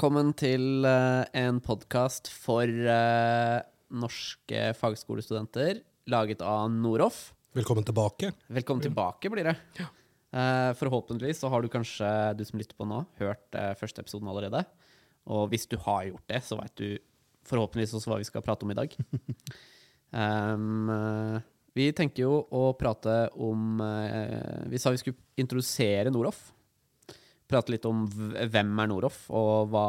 velkommen til eh, en podkast for eh, norske fagskolestudenter, laget av Noroff. Velkommen tilbake. Velkommen tilbake, blir det. Eh, forhåpentligvis så har du kanskje, du som lytter på nå, hørt første episoden allerede. Og hvis du har gjort det, så veit du forhåpentligvis også hva vi skal prate om i dag. um, vi tenker jo å prate om Vi sa vi skulle introdusere Noroff. Prate litt om hvem er Noroff, og hva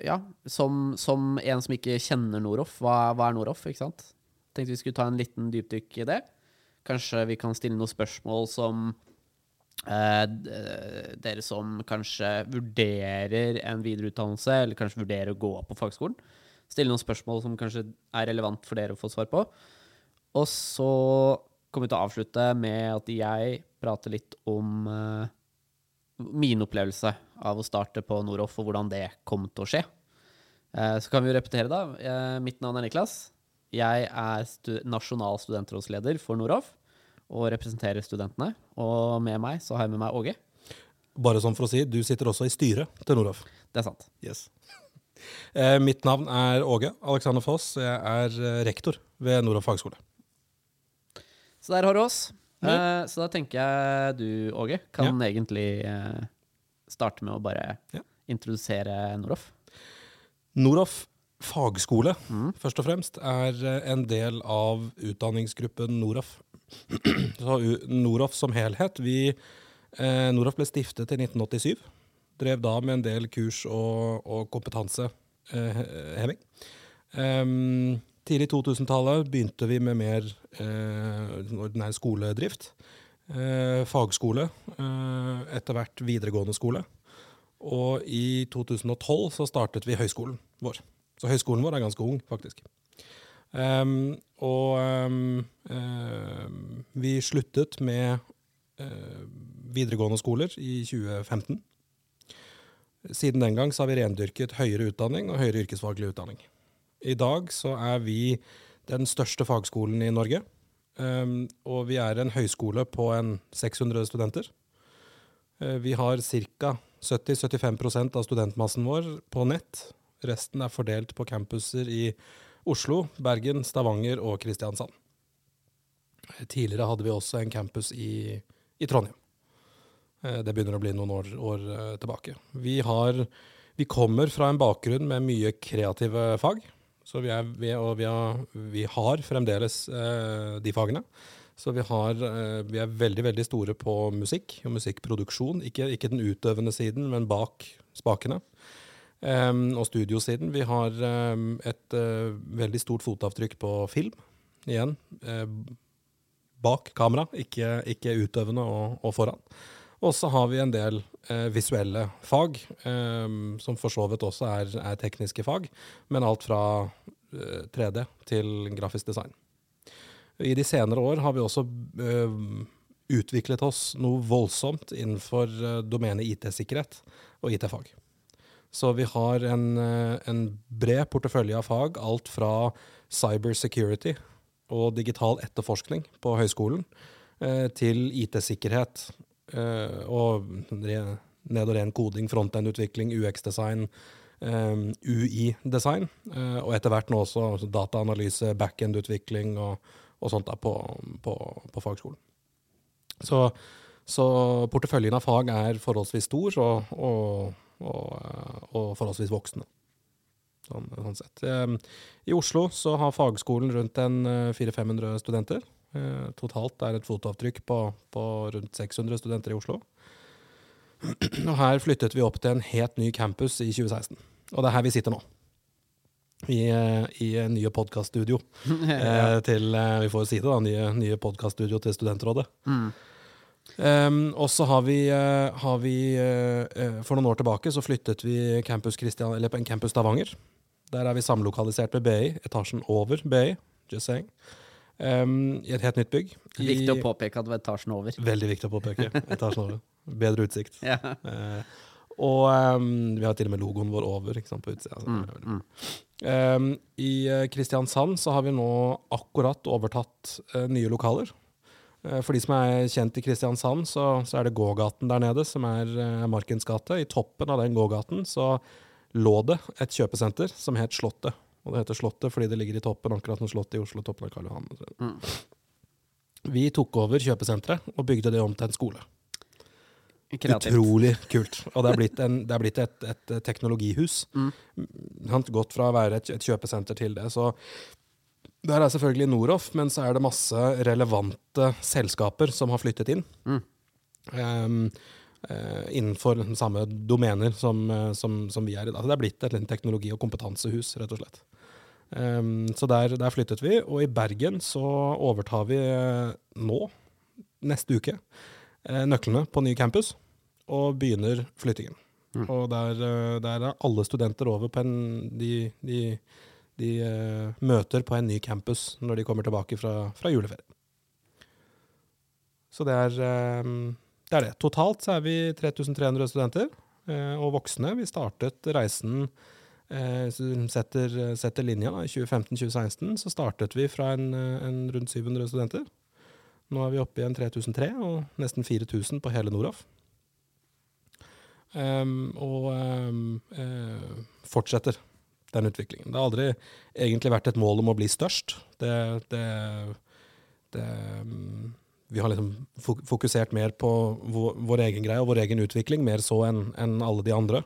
Ja, som, som en som ikke kjenner Noroff, hva, hva er Noroff, ikke sant? Tenkte vi skulle ta en liten dypdykk i det. Kanskje vi kan stille noen spørsmål som eh, dere som kanskje vurderer en videreutdannelse, eller kanskje vurderer å gå på fagskolen. Stille noen spørsmål som kanskje er relevant for dere å få svar på. Og så kommer vi til å avslutte med at jeg prater litt om eh, min opplevelse av å starte på Noroff, og hvordan det kom til å skje. Eh, så kan vi jo repetere, da. Eh, mitt navn er Niklas. Jeg er stu nasjonal studentrådsleder for Noroff og representerer studentene. Og med meg så har jeg med meg Åge. Bare sånn for å si, du sitter også i styret til Noroff. Det er sant. Yes. Eh, mitt navn er Åge Alexander Foss. Jeg er rektor ved Noroff fagskole. Så der har du oss. Ja. Eh, så da tenker jeg du, Åge, kan egentlig eh, starte med å bare Ja. introdusere Noroff. Noroff fagskole, Mm. først og fremst, er eh, en del av utdanningsgruppen Noroff. Så Noroff som helhet vi, eh, Noroff ble stiftet i 1987. Drev da med en del kurs og, og kompetanseheving. Um, tidlig 2000-tallet begynte vi med mer eh, ordinær skoledrift. Eh, fagskole, eh, etter hvert videregående skole. Og i 2012 så startet vi høyskolen vår. Så høyskolen vår er ganske ung, faktisk. Um, og um, ehm, vi sluttet med uh, videregående skoler i 2015. Siden den gang så har vi rendyrket høyere utdanning og høyere yrkesfaglig utdanning. I dag så er vi den største fagskolen i Norge. Um, og vi er en høyskole på en 600 studenter. Uh, Vi har ca. 70-75% av studentmassen vår på nett. Resten er fordelt på campuser i Oslo, Bergen, Stavanger og Kristiansand. Eh, Tidligere hadde vi også en campus i, i Trondheim. Uh, Det begynner å bli noen år, år uh, tilbake. Vi, har, vi kommer fra en bakgrunn med mye kreative fag. Så vi, er, vi, og vi, har, vi har fremdeles eh, de fagene. Så vi, har, eh, vi er veldig veldig store på musikk og musikkproduksjon. Ikke, ikke den utøvende siden, men bak spakene. Um, og studiosiden. Vi har um, et uh, veldig stort fotavtrykk på film. Igjen. eh, bak kamera, ikke, ikke utøvende og, og foran. Og så har vi en del eh, visuelle fag, eh, som for så vidt også er, er tekniske fag. Men alt fra eh, 3D til grafisk design. I de senere år har vi også eh, utviklet oss noe voldsomt innenfor eh, domenet IT-sikkerhet og IT-fag. Så vi har en, eh, en bred portefølje av fag, alt fra cyber security og digital etterforskning på høyskolen, til IT-sikkerhet og re- ned- og ren koding, frontend-utvikling, UX-design, eh, UI-design, eh, og etter hvert nå også altså dataanalyse, backend-utvikling og, og sånt på, på, på fagskolen. Så, så porteføljen av fag er forholdsvis stor og, og, og, eh, og forholdsvis voksende. Sånn, sånn. Eh, I Oslo så har fagskolen rundt en eh, 400-500 studenter. Eh, Totalt er et fotavtrykk på, på rundt 600 studenter i Oslo. Og her flyttet vi opp til en helt ny campus i 2016. Og det er her vi sitter nå. I, eh, i eh, nye podkaststudio eh, til eh, Vi får si det, da. Nye, nye podkaststudio til Studentrådet. Mm. Um, og så har vi, har vi eh, For noen år tilbake så flyttet vi campus Christian, eller på en campus Stavanger. Der er vi samlokalisert med BI, etasjen over BI. Just saying. Um, I et helt nytt bygg. Viktig å påpeke at det var etasjen over. Veldig viktig å påpeke. Etasjen over. Bedre utsikt. Ja. Uh, og um, vi har til og med logoen vår over sant, på utsida. Mm, mm. Um, I eh, Kristiansand så har vi nå akkurat overtatt uh, nye lokaler. For de som er kjent i Kristiansand, så, så er det gågaten der nede, som er Markens gate. I toppen av den gågaten så lå det et kjøpesenter som het Slottet. Og det heter Slottet fordi det ligger i toppen, akkurat som Slottet i Oslo, toppen av Karl Johan. Mm. Vi tok over kjøpesenteret og bygde det om til en skole. Kreativt. Utrolig kult. Og det er blitt, en, det er blitt et, et teknologihus. Mm. Gått fra å være et, et kjøpesenter til det. Så der er selvfølgelig Noroff, men så er det masse relevante selskaper som har flyttet inn. Mm. Um, uh, innenfor samme domener som, eh, som, som vi er i dag. Så det er blitt et teknologi- og kompetansehus, rett og slett. Ehm, så der, der flyttet vi, og i Bergen så overtar vi eh, nå, neste uke, eh, nøklene på ny campus, og begynner flyttingen. Mm. Og der, eh, der er alle studenter over på en De, de, de møter på en ny campus når de kommer tilbake fra, fra juleferie. Så det er, eh, det er det. Totalt så er vi 3300 studenter, og voksne. Vi startet reisen eh, så setter, setter linja da, i 2015-2016, så startet vi fra en, eh, en rundt 700 studenter. Nå er vi oppe i en 3003 og nesten 4000 på hele Noraf. Um, og um, uh, fortsetter den utviklingen. Det har aldri egentlig vært et mål om å bli størst. Det, det, det ehm, Vi har liksom fokusert mer på vår, vår egen greie og vår egen utvikling, mer så enn enn alle de andre.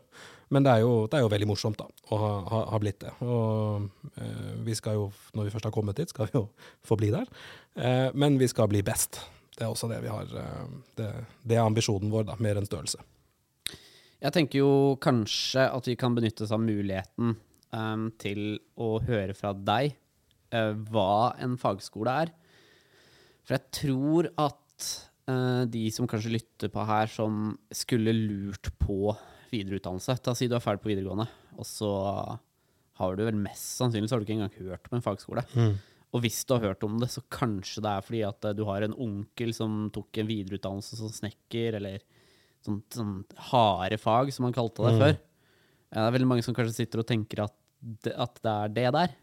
Men det er jo, det er jo veldig morsomt da, å ha, ha, blitt det. Og eh, vi skal jo, når vi først har kommet dit, skal vi jo få bli der. Eh, men vi skal bli best. Det er også det vi har. Eh, det, det er ambisjonen vår, da, mer enn størrelse. Jeg tenker jo kanskje at vi kan benytte oss av muligheten um, til å høre fra deg uh, hva en fagskole er. For jeg tror at uh, de som kanskje lytter på her, som skulle lurt på videreutdannelse Ta si du er ferdig på videregående, og så har du vel mest sannsynlig så har du ikke engang hørt om en fagskole. Og hvis du har hørt om det, så kanskje det er fordi at eh, du har en onkel som tok en videreutdannelse som snekker, eller sånn, sånn harde fag, som man kalte det Mm. før. Ja, det er veldig mange som kanskje sitter og tenker at det, at det er det der.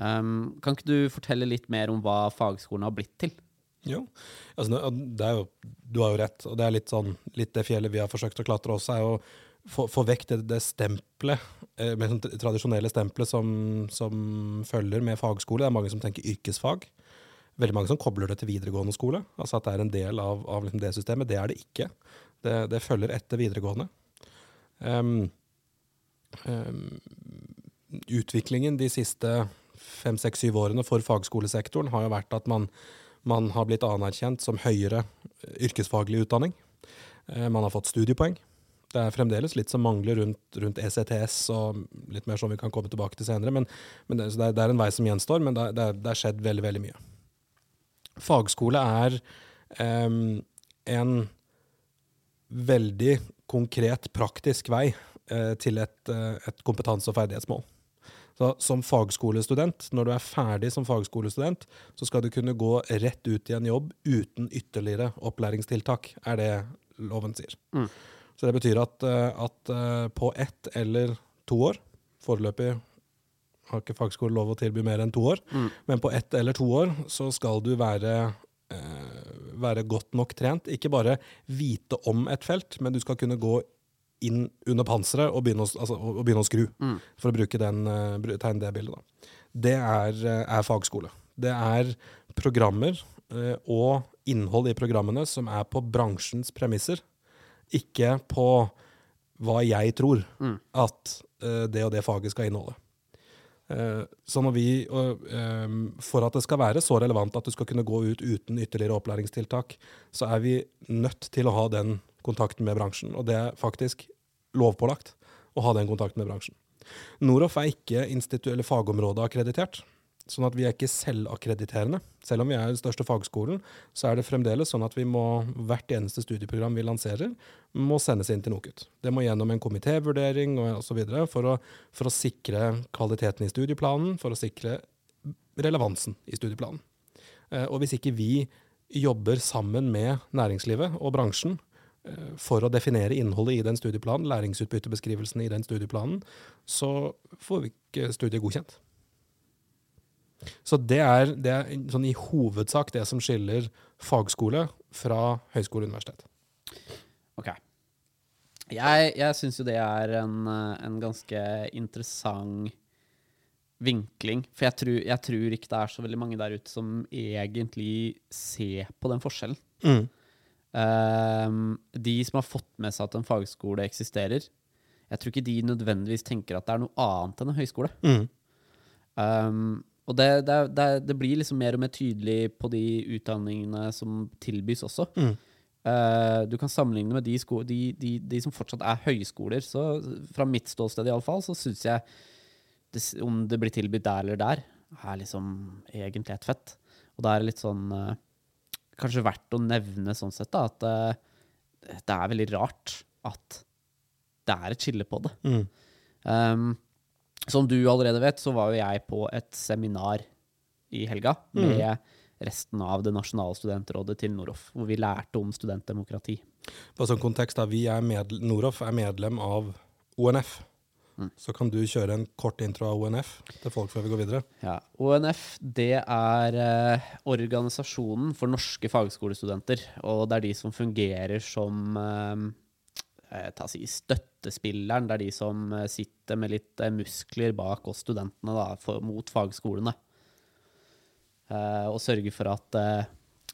Um, kan ikke du fortelle litt mer om hva fagskolen har blitt til? Jo, altså, jo, du har jo rett, og det er litt sånn, litt det fjellet vi har forsøkt å klatre også, er å få, få vekk det, det stempelet, eh, sånn tradisjonelle stempelet som, som følger med fagskole. Det er mange som tenker yrkesfag. Veldig mange som kobler det til videregående skole, altså at det er en del av, av liksom det systemet. Det er det ikke. Det, det følger etter videregående. Um, um, utviklingen de siste fem, seks, syv årene for fagskolesektoren har jo vært at man, man har blitt anerkjent som høyere eh, yrkesfaglig utdanning. Eh, Man har fått studiepoeng. Det er fremdeles litt som mangler rundt, rundt ECTS og litt mer som vi kan komme tilbake til senere. Men, men det, det, er, det er en vei som gjenstår, men det, det, er- skjedd veldig, veldig mye. Fagskole er em, en veldig konkret, praktisk vei eh, til et, eh, et kompetanse- og ferdighetsmål. Så som fagskolestudent, når du er ferdig som fagskolestudent, så skal du kunne gå rett ut i en jobb uten ytterligere opplæringstiltak, er det loven sier. Mm. Så det betyr at, eh, at eh, på ett eller to år, foreløpig har ikke fagskole lov å tilby mer enn to år, Mm. men på ett eller to år så skal du være, eh, være godt nok trent. Ikke bare vite om et felt, men du skal kunne gå inn under panseret og begynne å, altså, og begynne å skru Mm. for å bruke den, eh, tegne det bildet. Da. Det er, eh, er fagskole. Det er programmer eh, og innhold i programmene som er på bransjens premisser, ikke på hva jeg tror Mm. at det og det faget skal inneholde. Eh, Så når vi, ehm, For at det skal være så relevant at du skal kunne gå ut uten ytterligere opplæringstiltak, så er vi nødt til å ha den kontakten med bransjen. Og det er faktisk lovpålagt å ha den kontakten med bransjen. Noroff er ikke instituelle fagområder akkreditert, sånn at vi er ikke selvakkrediterende. Selv om vi er den største fagskolen, så er det fremdeles sånn at vi må, hvert eneste studieprogram vi lanserer, må sendes inn til NOKUT. Det må gjennom en komitévurdering osv. For, å- for å sikre kvaliteten i studieplanen, for å sikre relevansen i studieplanen. Eh, Og hvis ikke vi jobber sammen med næringslivet og bransjen for å definere innholdet i den studieplanen, læringsutbyttebeskrivelsen i den studieplanen, så får vi ikke studiet godkjent. Så det er, det er sånn i hovedsak det som skiller fagskole fra høyskole og universitet. Ok. Jeg, jeg syns jo det er en, eh, en ganske interessant vinkling. For jeg tror, jeg tror ikke det er så veldig mange der ute som egentlig ser på den forskjellen. Mm. Ehm, de som har fått med seg at en fagskole eksisterer, jeg tror ikke de nødvendigvis tenker at det er noe annet enn en høyskole. Mm. Um, og det, det, det, det blir liksom mer og mer tydelig på de utdanningene som tilbys også. Mm. Uh, du kan sammenligne med de, sko de, de, de som fortsatt er høyskoler. Så fra mitt ståsted i alle fall, så syns jeg om det blir tilbudt der eller der, er liksom egentlig et fett. Og da er det litt sånn eh, Kanskje verdt å nevne sånn sett da, at eh, det er veldig rart at det er et skille på det. Mm. Um, som du allerede vet, så var jo jeg på et seminar i helga med resten av det nasjonale studentrådet til Noroff, hvor vi lærte om studentdemokrati. På sånn kontekst da, vi er Noroff er medlem av ONF. Så kan du kjøre en kort intro av ONF til folk før vi går videre. Ja, ONF det er eh, organisasjonen for norske fagskolestudenter, og det er de som fungerer som eh, eh, ta si, støttespilleren. Det er de som eh, sitter med litt eh, muskler bak oss studentene da, for, mot fagskolene. Eh, og sørger for at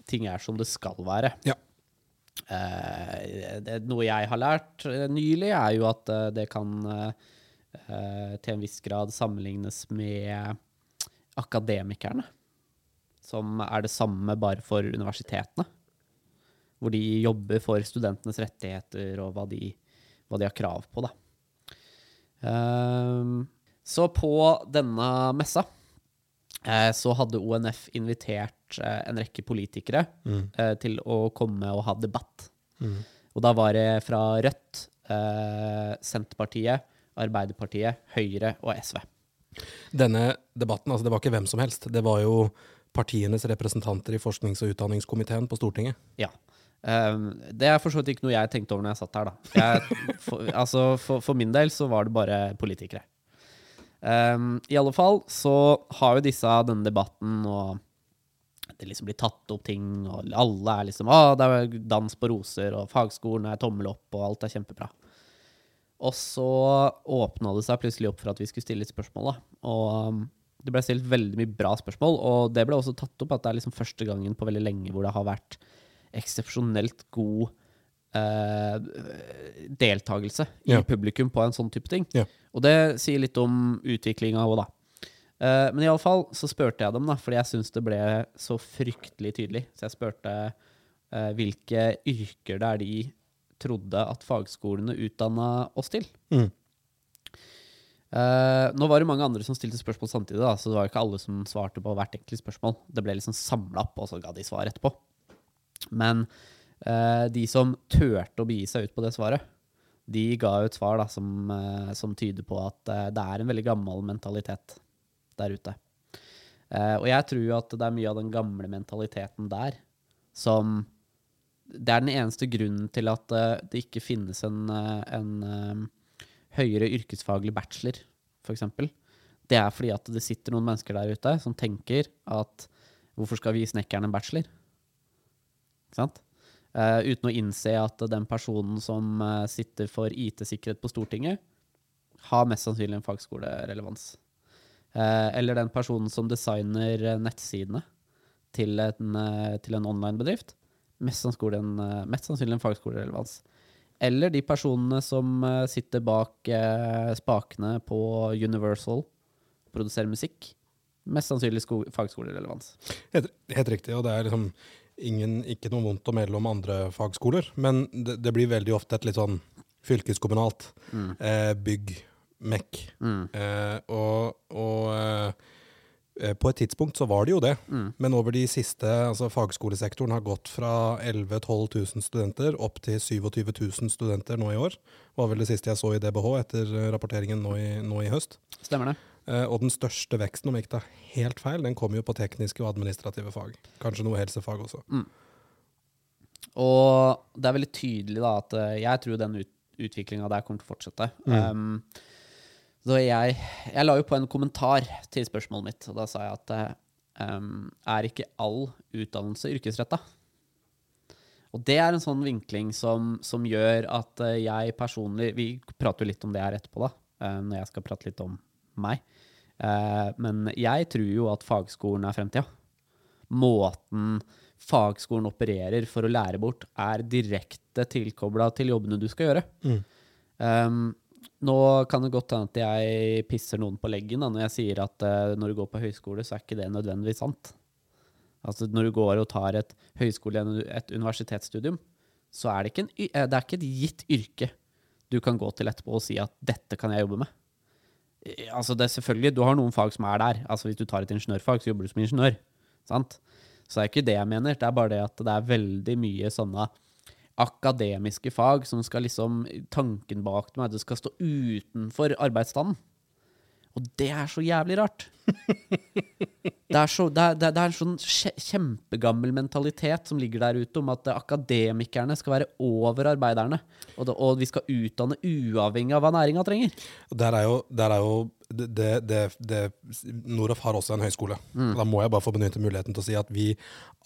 ting er som det skal være. Ja. Eh, det, noe jeg har lært nylig, er jo at det kan til en viss grad sammenlignes med akademikerne. Som er det samme bare for universitetene. Hvor de jobber for studentenes rettigheter og hva de, hva de har krav på, da. Ehm, så på denne messa eh, så hadde ONF invitert eh, en rekke politikere mm. til å komme og ha debatt. Og da var det fra Rødt, eh, Senterpartiet, Arbeiderpartiet, Høyre og SV. Denne debatten, altså det var ikke hvem som helst. Det var jo partienes representanter i forsknings- og utdanningskomiteen på Stortinget. Ja. Ehm, det er for så vidt ikke noe jeg tenkte over når jeg satt her, da. Jeg, for, altså, for, for min del så var det bare politikere. Ehm, I alle fall så har jo disse denne debatten, og det liksom blir tatt opp ting, og alle er liksom Å, det er dans på roser, og fagskolen er tommel opp, og alt er kjempebra. Og så åpna det seg plutselig opp for at vi skulle stille litt spørsmål, da. Og um, det ble stilt veldig mye bra spørsmål, og det ble også tatt opp at det er liksom første gangen på veldig lenge hvor det har vært eksepsjonelt god eh, deltakelse i Ja. publikum på en sånn type ting. Ja. Og det sier litt om utviklinga òg, da. Eh, men iallfall så spurte jeg dem, da, fordi jeg syns det ble så fryktelig tydelig. Så jeg spurte eh, hvilke yrker det er de trodde at fagskolene utdanna oss til. Mm. Uh, nå var det mange andre som stilte spørsmål samtidig, da, så det var jo ikke alle som svarte på hvert enkelt spørsmål. Det ble liksom samla opp, og så ga de svar etterpå. Men uh, de som turte å begi seg ut på det svaret, de ga jo et svar da, som, uh, som tyder på at det er en veldig gammel mentalitet der ute. Og jeg tror jo at det er mye av den gamle mentaliteten der som Det er den eneste grunnen til at eh, det ikke finnes en, eh, en eh, høyere yrkesfaglig bachelor, f.eks. Det er fordi at det sitter noen mennesker der ute som tenker at hvorfor skal vi gi snekkeren en bachelor? Ikke sant? Uh, uten å innse at den personen som sitter for IT-sikkerhet på Stortinget, har mest sannsynlig en fagskolerelevans. Uh, eller den personen som designer nettsidene til en, til en online-bedrift, mest sannsynlig en, eh, mest sannsynlig en fagskolerelevans. Eller de personene som eh, sitter bak eh, spakene på Universal, produserer musikk. Mest sannsynlig sko fagskolerelevans. Helt, helt riktig, og det er liksom ingen, ikke noe vondt å melde om andre fagskoler, men det, det blir veldig ofte et litt sånn fylkeskommunalt eh, bygg, mekk. Eh, og og på et tidspunkt så var det jo det, men over de siste, altså fagskolesektoren har gått fra 11 000-12 000 studenter opp til 27 000 studenter nå i år. var vel det siste jeg så i DBH etter eh, rapporteringen nå i, nå i høst. Stemmer det? Eh, og den største veksten, om jeg ikke tar helt feil, den kommer jo på tekniske og administrative fag. Kanskje noe helsefag også. Og det er veldig tydelig da at eh, jeg tror den ut utviklinga der kommer til å fortsette. Um, Så jeg, jeg la jo på en kommentar til spørsmålet mitt, og da sa jeg at um, er ikke all utdannelse yrkesretta? Og det er en sånn vinkling som, som gjør at eh, jeg personlig Vi prater jo litt om det her etterpå, da, eh, når jeg skal prate litt om meg. Men jeg tror jo at fagskolen er fremtida. Måten fagskolen opererer for å lære bort, er direkte tilkobla til jobbene du skal gjøre. Um, nå kan det godt hende at jeg pisser noen på leggen da, når jeg sier at uh, når du går på høyskole, så er ikke det nødvendigvis sant. Altså Når du går og tar et høyskole- et universitetsstudium, så er det ikke, en, eh, det er ikke et gitt yrke du kan gå til etterpå og si at 'dette kan jeg jobbe med'. Eh, Altså det er selvfølgelig, Du har noen fag som er der. Altså Hvis du tar et ingeniørfag, så jobber du som ingeniør. sant? Så det er ikke det jeg mener. Det er bare det at det er veldig mye sånne akademiske fag som skal liksom Tanken bak dem er at det skal stå utenfor arbeidsstanden. Og det er så jævlig rart. Det er, så, det er, det er en sånn kjempegammel mentalitet som ligger der ute, om at akademikerne skal være over arbeiderne. Og, det, og vi skal utdanne uavhengig av hva næringa trenger. Der er jo, der er jo det, det, det, Noroff har også en høyskole. Da må jeg bare få benytte muligheten til å si at vi,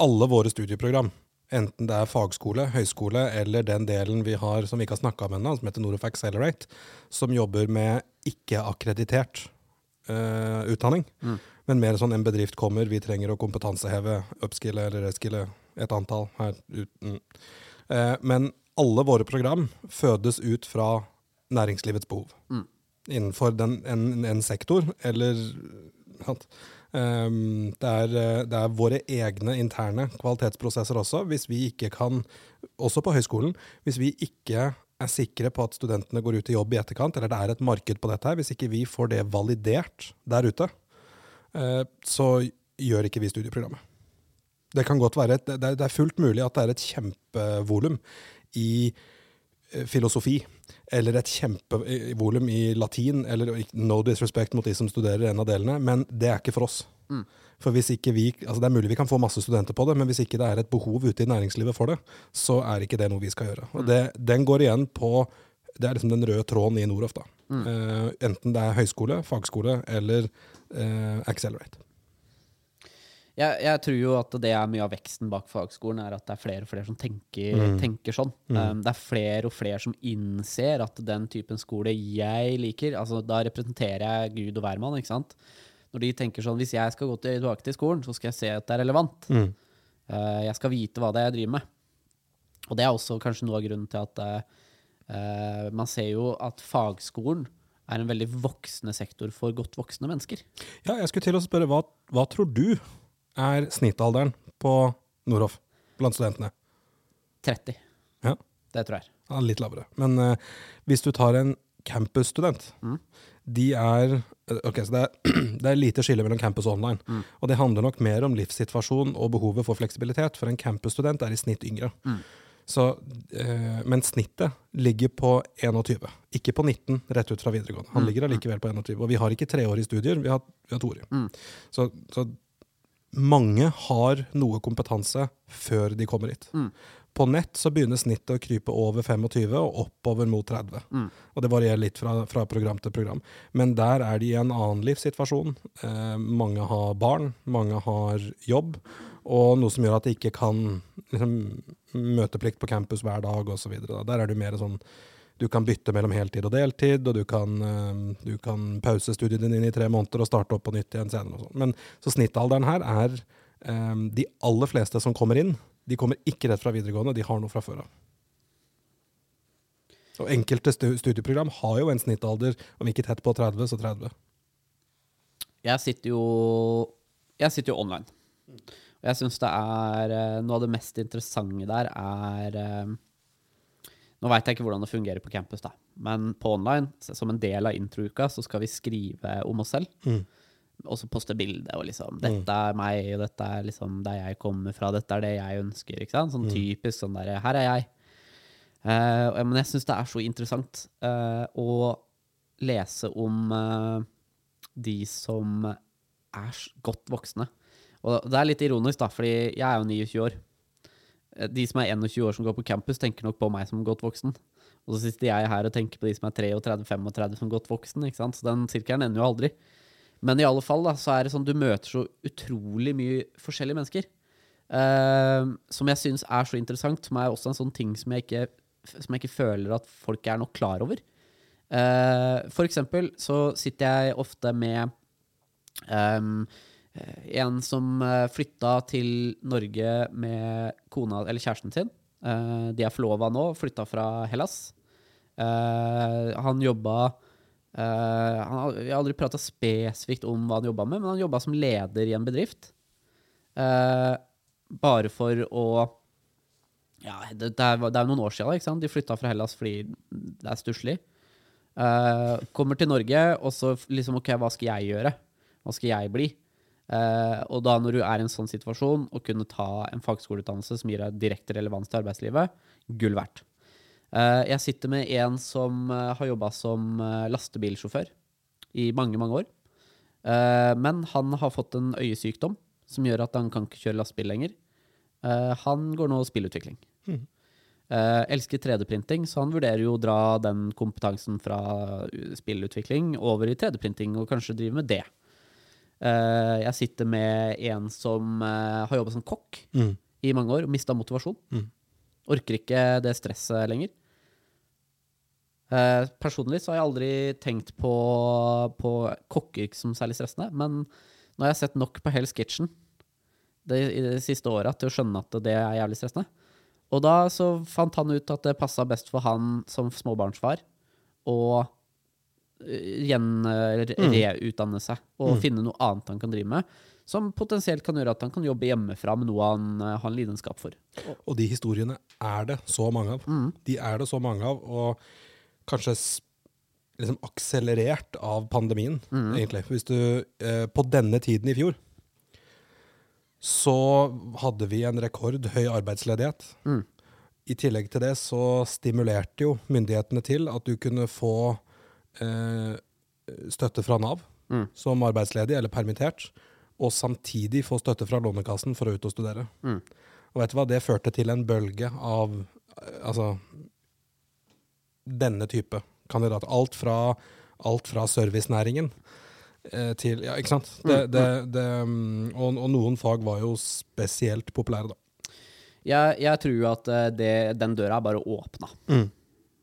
alle våre studieprogram, enten det er fagskole, høyskole eller den delen vi har som vi ikke har snakka om ennå, som heter Norof Accelerate, som jobber med ikke-akkreditert uh, utdanning. Men mer sånn en bedrift kommer, vi trenger å kompetanseheve, upskille eller reskille et antall her uten. Uh, men alle våre program fødes ut fra næringslivets behov innenfor den, en, en sektor, eller sant? Ehm, det, er, eh, det er våre egne interne kvalitetsprosesser også, hvis vi ikke kan, også på høyskolen, hvis vi ikke er sikre på at studentene går ut i jobb i etterkant, eller det er et marked på dette her, hvis ikke vi får det validert der ute, uh, så gjør ikke vi studieprogrammet. Det kan godt være et, det, det er fullt mulig at det er et kjempevolum i eh, filosofi, eller et kjempevolum i latin, eller no disrespect mot de som studerer en av delene, men det er ikke for oss. For hvis ikke vi, altså Det er mulig vi kan få masse studenter på det, men hvis ikke det er et behov ute i næringslivet for det, så er ikke det noe vi skal gjøre. Og det, Den går igjen på Det er liksom den røde tråden i Noroff. da. Uh, enten det er høyskole, fagskole eller uh, Accelerate. Jeg, jeg tror jo at det er mye av veksten bak fagskolen, er at det er flere og flere som tenker, tenker sånn. Um, det er flere og flere som innser at den typen skole jeg liker altså Da representerer jeg Gud og hvermann, ikke sant? Når de tenker sånn Hvis jeg skal gå tilbake til skolen, så skal jeg se at det er relevant. Uh, jeg skal vite hva det er jeg driver med. Og det er også kanskje noe av grunnen til at uh, man ser jo at fagskolen er en veldig voksende sektor for godt voksne mennesker. Ja, jeg skulle til å spørre, hva, hva tror du er snittalderen på Nordhoff blant studentene? 30. Ja, Det tror jeg. ja litt lavere. Men uh, hvis du tar en campusstudent, de er eh, Ok, så det er, det er lite skille mellom campus og online. Og det handler nok mer om livssituasjon og behovet for fleksibilitet, for en campusstudent er i snitt yngre. Så, eh, men snittet ligger på 21, ikke på 19 rett ut fra videregående. Han ligger allikevel på 21. Og vi har ikke treårige studier, vi har, vi har toårige. Så, så mange har noe kompetanse før de kommer hit. På nett så begynner snittet å krype over 25 og oppover mot 30. Og det varierer litt fra, fra program til program. Men der er de i en annen livssituasjon. Eh, mange har barn, mange har jobb, og noe som gjør at de ikke kan liksom, møteplikt på campus hver dag osv. Der er du mer sånn du kan bytte mellom heltid og deltid, og du kan, eh, du kan pause studiene dine i tre måneder og starte opp på nytt igjen senere. Sånn. Men så snittalderen her er um, de aller fleste som kommer inn, de kommer ikke rett fra videregående, de har noe fra før av. Og enkelte studieprogram har jo en snittalder, om ikke tett på 30, så 30. Jeg sitter jo Jeg sitter jo online. Og jeg syns det er eh, Noe av det mest interessante der er eh, Nå veit jeg ikke hvordan det fungerer på campus, da. Men på online, som en del av introuka, så skal vi skrive om oss selv. Og så poste bilde og liksom 'Dette er meg, og dette er liksom der jeg kommer fra, dette er det jeg ønsker'. ikke sant? Sånn typisk sånn derre 'Her er jeg'. Uh, men jeg syns det er så interessant uh, å lese om uh, de som er godt voksne. Og det er litt ironisk, da, fordi jeg er jo 29 år. Eh, De som er 21 år som går på campus, tenker nok på meg som godt voksen. Og så sitter jeg her og tenker på de som er 33-35 som godt voksen. ikke sant? Så den sirkelen ender jo aldri. Men i alle fall da, så er det sånn du møter så utrolig mye forskjellige mennesker. Uh, som jeg syns er så interessant, som er også en sånn ting som jeg ikke, som jeg ikke føler at folk er nok klar over. Uh, for eksempel så sitter jeg ofte med ehm, en som eh, flytta til Norge med kona, eller kjæresten sin. Eh, de er forlova nå, flytta fra Hellas. Eh, han jobba eh, han Jeg har aldri prata spesifikt om hva han jobba med, men han jobba som leder i en bedrift. Eh, bare for å Ja, det, er, er noen år siden, ikke sant? De flytta fra Hellas fordi det er stusslig. Eh, kommer til Norge, og så liksom OK, hva skal jeg gjøre? Hva skal jeg bli? Eh, og da når du er i en sånn situasjon, å kunne ta en fagskoleutdannelse som gir deg direkte relevans til arbeidslivet, gull verdt. Eh, jeg sitter med en som eh, har jobba som lastebilsjåfør i mange, mange år. Eh, men han har fått en øyesykdom som gjør at han kan ikke kjøre lastebil lenger. Eh, han går nå spillutvikling. Eh, elsker 3D-printing, så han vurderer jo å dra den kompetansen fra uh, spillutvikling over i 3D-printing, og kanskje drive med det. Eh, jeg sitter med en som eh, har jobba som kokk Mm. i mange år og mista motivasjon. Mm. Orker ikke det stresset lenger. Eh, personlig så har jeg aldri tenkt på, på kokkeyrket som særlig stressende, men nå har jeg sett nok på Hell's Kitchen det, i det siste året til å skjønne at det er jævlig stressende. Og da så fant han ut at det passa best for han som småbarnsfar å eh, igjen eh, re- Mm. Reutdanne seg og Mm. finne noe annet han kan drive med, som potensielt kan gjøre at han kan jobbe hjemmefra med noe han eh, har en lidenskap for. Og de historiene er det så mange av. Mm. De er det så mange av, og kanskje liksom akselerert av pandemien, Mm. egentlig. Hvis du eh, På denne tiden i fjor så hadde vi en rekordhøy arbeidsledighet. Mm. I tillegg til det så stimulerte jo myndighetene til at du kunne få eh, støtte fra Nav Mm. som arbeidsledig eller permittert, og samtidig få støtte fra Lånekassen for å ut og studere. Mm. Og vet du hva, det førte til en bølge av eh, altså denne type kandidat. Alt fra, alt fra servicenæringen eh, til Ja, ikke sant? Det, Mm, det, det, mm, og, og noen fag var jo spesielt populære, da. Jeg, jeg tror at eh, det, den døra er bare åpna.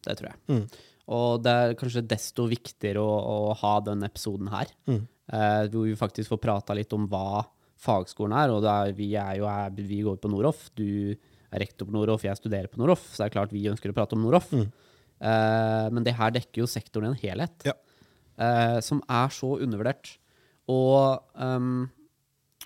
Det tror jeg. Mm. Og det er kanskje desto viktigere å, å ha den episoden her, Mm. eh, hvor vi faktisk får prata litt om hva fagskolen er. Og er, vi, er jo er, vi går på Noroff. Du er rektor på Noroff, jeg studerer på Noroff. Så det er klart vi ønsker å prate om Noroff. Mm. Eh, men det her dekker jo sektoren i en helhet, Ja. eh, som er så undervurdert. Og um,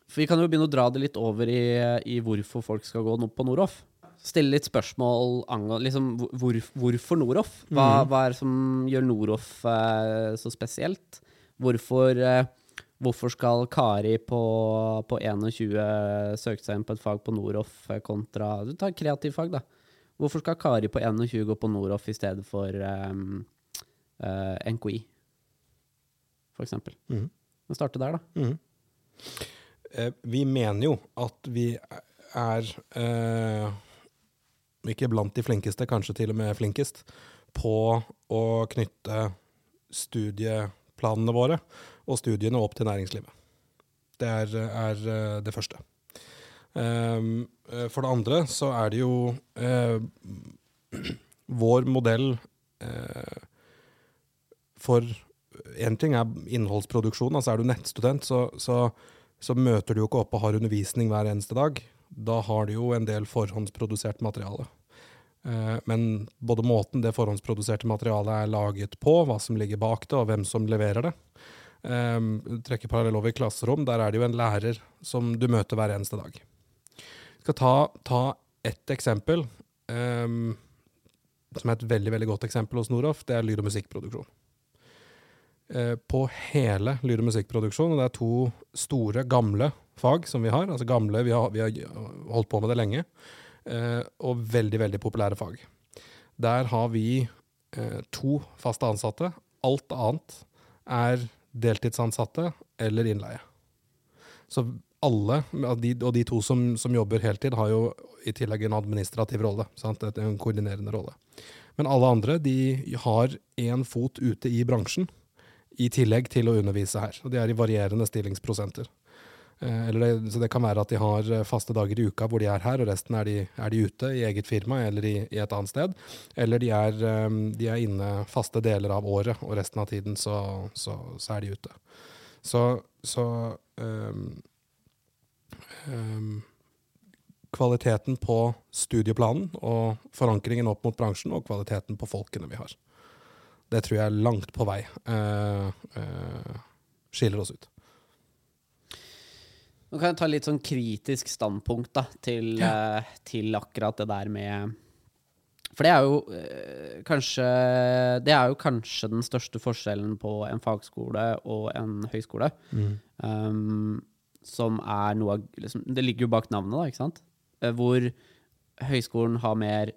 For vi kan jo begynne å dra det litt over i, i hvorfor folk skal gå på Noroff. Stille litt spørsmål angående liksom, hvor, hvorfor Noroff? Hva, mm. hva er det som gjør Noroff eh, så spesielt? Hvorfor, eh, hvorfor skal Kari på, på 21 søke seg inn på et fag på Noroff eh, kontra Du tar kreativfag, da. Hvorfor skal Kari på 21 gå på Noroff i stedet for um, NKI, for eksempel? Mhm. Vi starter der, da. Mm. Eh, vi mener jo at vi er eh, ikke blant de flinkeste, kanskje til og med flinkest, på å knytte studieplanene våre og studiene opp til næringslivet. Det er, er eh, det første. Um, eh, for det andre så er det jo eh, vår modell eh, for En ting er innholdsproduksjon. altså Er du nettstudent, så, så, så møter du jo ikke opp og har undervisning hver eneste dag. Da har du jo en del forhåndsprodusert materiale. Eh, men både måten det forhåndsproduserte materialet er laget på, hva som ligger bak det, og hvem som leverer det um, Trekker parallell over i klasserom. Der er det jo en lærer som du møter hver eneste dag. Jeg skal ta, ta ett eksempel, um, som er et veldig veldig godt eksempel hos Noroff. Det er lyd- og musikkproduksjon. Uh, på hele lyd- og musikkproduksjon, og det er to store, gamle fag som vi har. Altså gamle, vi har, vi har holdt på med det lenge. eh, og veldig, veldig populære fag. Der har vi eh, to faste ansatte. Alt annet er deltidsansatte eller innleie. Så alle, og de to som, som jobber heltid, har jo i tillegg en administrativ rolle. Sant? En koordinerende rolle. Men alle andre de har én fot ute i bransjen, i tillegg til å undervise her. Og de er i varierende stillingsprosenter. Eh, det, så det kan være at de har eh, faste dager i uka hvor de er her, og resten er de, er de ute i eget firma eller i, i, et annet sted. Eller de er, eh, de er, inne faste deler av året, og resten av tiden så, så, så er de ute. Så, så um, um, Kvaliteten på studieplanen og forankringen opp mot bransjen, og kvaliteten på folkene vi har. Det tror jeg langt på vei uh, uh, skiller oss ut. Nå kan jeg ta litt sånn kritisk standpunkt da, til, ja. uh, til akkurat det der med For det er jo uh, kanskje Det er jo kanskje den største forskjellen på en fagskole og en høyskole. Mm. Um, som er noe av liksom, Det ligger jo bak navnet, da, ikke sant? Uh, hvor høyskolen har mer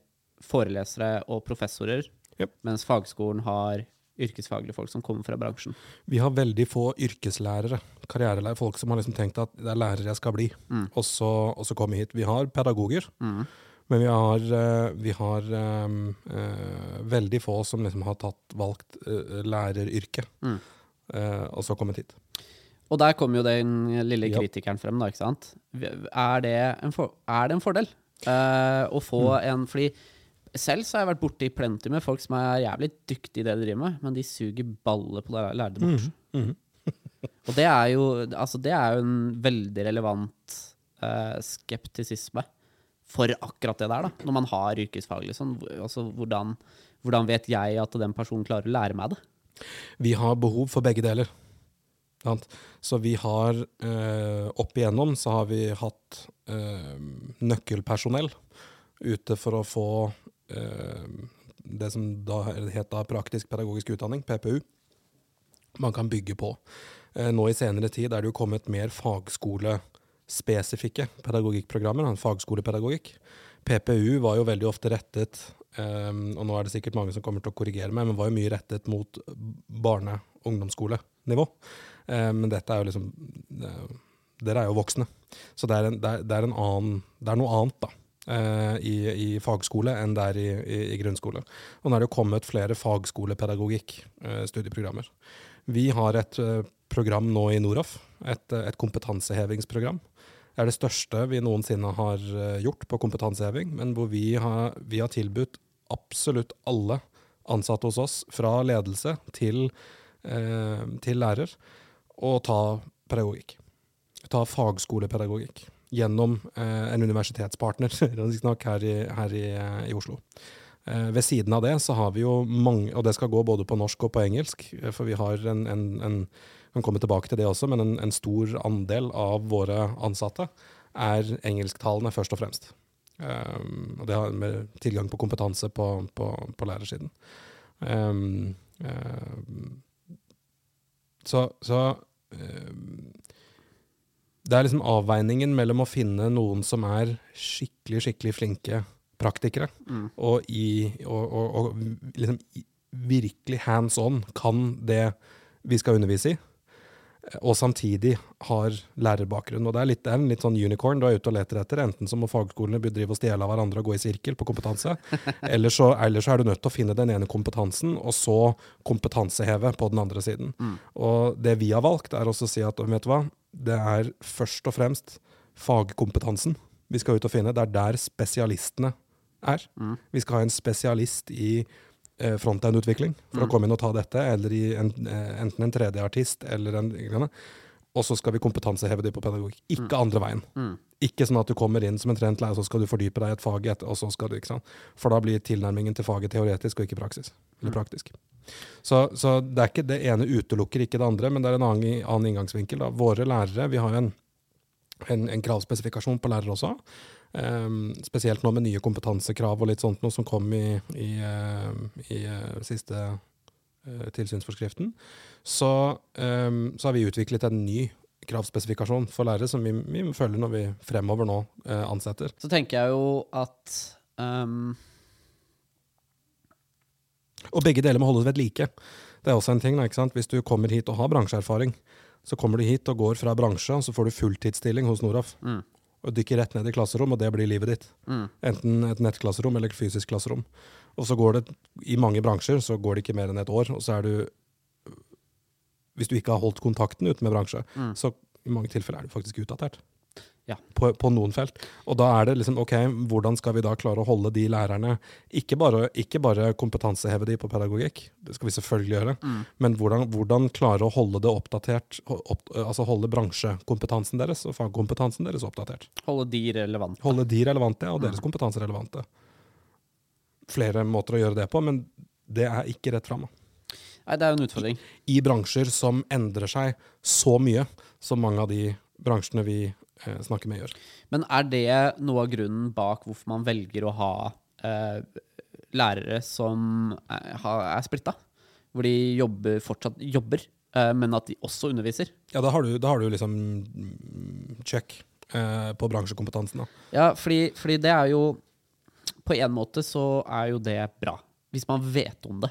forelesere og professorer, yep. mens fagskolen har yrkesfaglige folk som kommer fra bransjen. Vi har veldig få yrkeslærere, karrierelærere, folk som har liksom tenkt at det er lærer jeg skal bli, mm. og, så, og, så, komme hit. Vi har pedagoger, mm. men vi har, eh, vi har um, uh, veldig få som liksom har tatt, valgt uh, læreryrket, mm. uh, og så kommet hit. Og der kommer jo den lille kritikeren frem, da, ikke sant. Er det en, for, er det en fordel å få mm. en Fordi selv så har jeg vært borti plenty med folk som er jævlig dyktige i det de driver med, men de suger baller på å lære det bort. Mm. Mm. og det er, jo, altså det er jo en veldig relevant uh, skeptisisme for akkurat det der, da. Når man har yrkesfag, liksom. Altså, hvordan, hvordan vet jeg at den personen klarer å lære meg det? Vi har behov for begge deler. Så vi har eh, opp igjennom så har vi hatt eh, nøkkelpersonell ute for å få det som da heter praktisk pedagogisk utdanning, PPU, man kan bygge på. Eh, nå i senere tid er det jo kommet mer fagskolespesifikke pedagogikkprogrammer, fagskolepedagogikk. PPU var jo veldig ofte rettet, um, og nå er det sikkert mange som kommer til å korrigere meg, men var jo mye rettet mot barne- og ungdomsskolenivå. Men dette er jo liksom Dere er jo voksne, så det er, en, det, er, det er, annen, det er noe annet, da. Uh, i, i, fagskole enn det er i, i, i, grunnskole. Og nå er det kommet flere fagskolepedagogikk-studieprogrammer. Uh, vi har et uh, program nå i Noroff, et, et, kompetansehevingsprogram. Det er det største vi noensinne har gjort på kompetanseheving, men hvor vi har, vi har, tilbudt absolutt alle ansatte hos oss, fra ledelse til, til lærer, å ta pedagogikk. Ta fagskolepedagogikk gjennom eh, en universitetspartner her, i, her i, eh, i Oslo. Eh, ved siden av det så har vi jo mange, og det skal gå både på norsk og på engelsk, for vi har en, en, en kan komme tilbake til det også, men en, en stor andel av våre ansatte er engelsktalende først og fremst. Um, og det har med tilgang på kompetanse på, på, på lærersiden. Um, um, så, så det er liksom avveiningen mellom å finne noen som er skikkelig, skikkelig flinke praktikere, mm. og, i, og, og, og liksom virkelig hands on kan det vi skal undervise i, og samtidig har lærerbakgrunn. Og det er, litt, det er en litt sånn unicorn du er ute og leter etter. Enten så må fagskolene drive og stjele av hverandre og gå i sirkel på kompetanse, eller så, eller så, er du nødt til å finne den ene kompetansen, og så kompetanseheve på den andre siden. Mm. Og det vi har valgt, er også å si at vet du hva, det er først og fremst fagkompetansen vi skal ut og finne. Det er der spesialistene er. Mm. Vi skal ha en spesialist i eh, frontend-utvikling for mm. å komme inn og ta dette, eller i en, eh, enten en 3D-artist eller en og så skal vi kompetanseheve dem på pedagogikk. Ikke mm. andre veien. Mm. Ikke sånn at du kommer inn som en trent lærer, så skal du fordype deg i et fag, og så skal du, ikke sant? For da blir tilnærmingen til faget teoretisk og ikke praksis. Eller mm. praktisk. Så, så, det er ikke det ene utelukker ikke det andre, men det er en annen, annen inngangsvinkel. Da. Våre lærere, vi har en, en, en kravspesifikasjon på lærere også. Um, spesielt nå med nye kompetansekrav og litt sånt noe som kom i, i, uh, i uh, siste uh, tilsynsforskriften. Så, um, så, har vi utviklet en ny kravspesifikasjon for lærere som vi, vi følger når vi fremover nå ansetter. Så tenker jeg jo at um og begge deler må holdes ved like. Det er også en ting, ikke sant? Hvis du kommer hit og har bransjeerfaring, så kommer du hit og går fra bransje, og så får du fulltidsstilling hos Noraf. Mm. og dykker rett ned i klasserom, og det blir livet ditt. Mm. Enten et nettklasserom eller et fysisk klasserom. Og så går det, i mange bransjer, så går det ikke mer enn et år, og så er du Hvis du ikke har holdt kontakten ute med bransje, Mm. så i mange tilfeller er du faktisk utdatert. Ja. På, på noen felt. Og da er det liksom OK, hvordan skal vi da klare å holde de lærerne Ikke bare, ikke bare kompetanseheve de på pedagogikk, det skal vi selvfølgelig gjøre, Mm. men hvordan, hvordan klare å holde det oppdatert, opp, altså holde bransjekompetansen deres og fagkompetansen deres oppdatert. Holde de relevante. Holde de relevante, og Mm. deres kompetanse relevante. Flere måter å gjøre det på, men det er ikke rett fram. Nei, det er jo en utfordring. I bransjer som endrer seg så mye som mange av de bransjene vi snakker med, gjør. Men er det noe av grunnen bak hvorfor man velger å ha eh, lærere som er, har- er splitta? Hvor de jobber, fortsatt jobber, eh, men at de også underviser? Ja, da har du, da har du liksom mm, check eh, på bransjekompetansen. Da. Ja, fordi, fordi det er jo På en måte så er jo det bra, hvis man vet om det.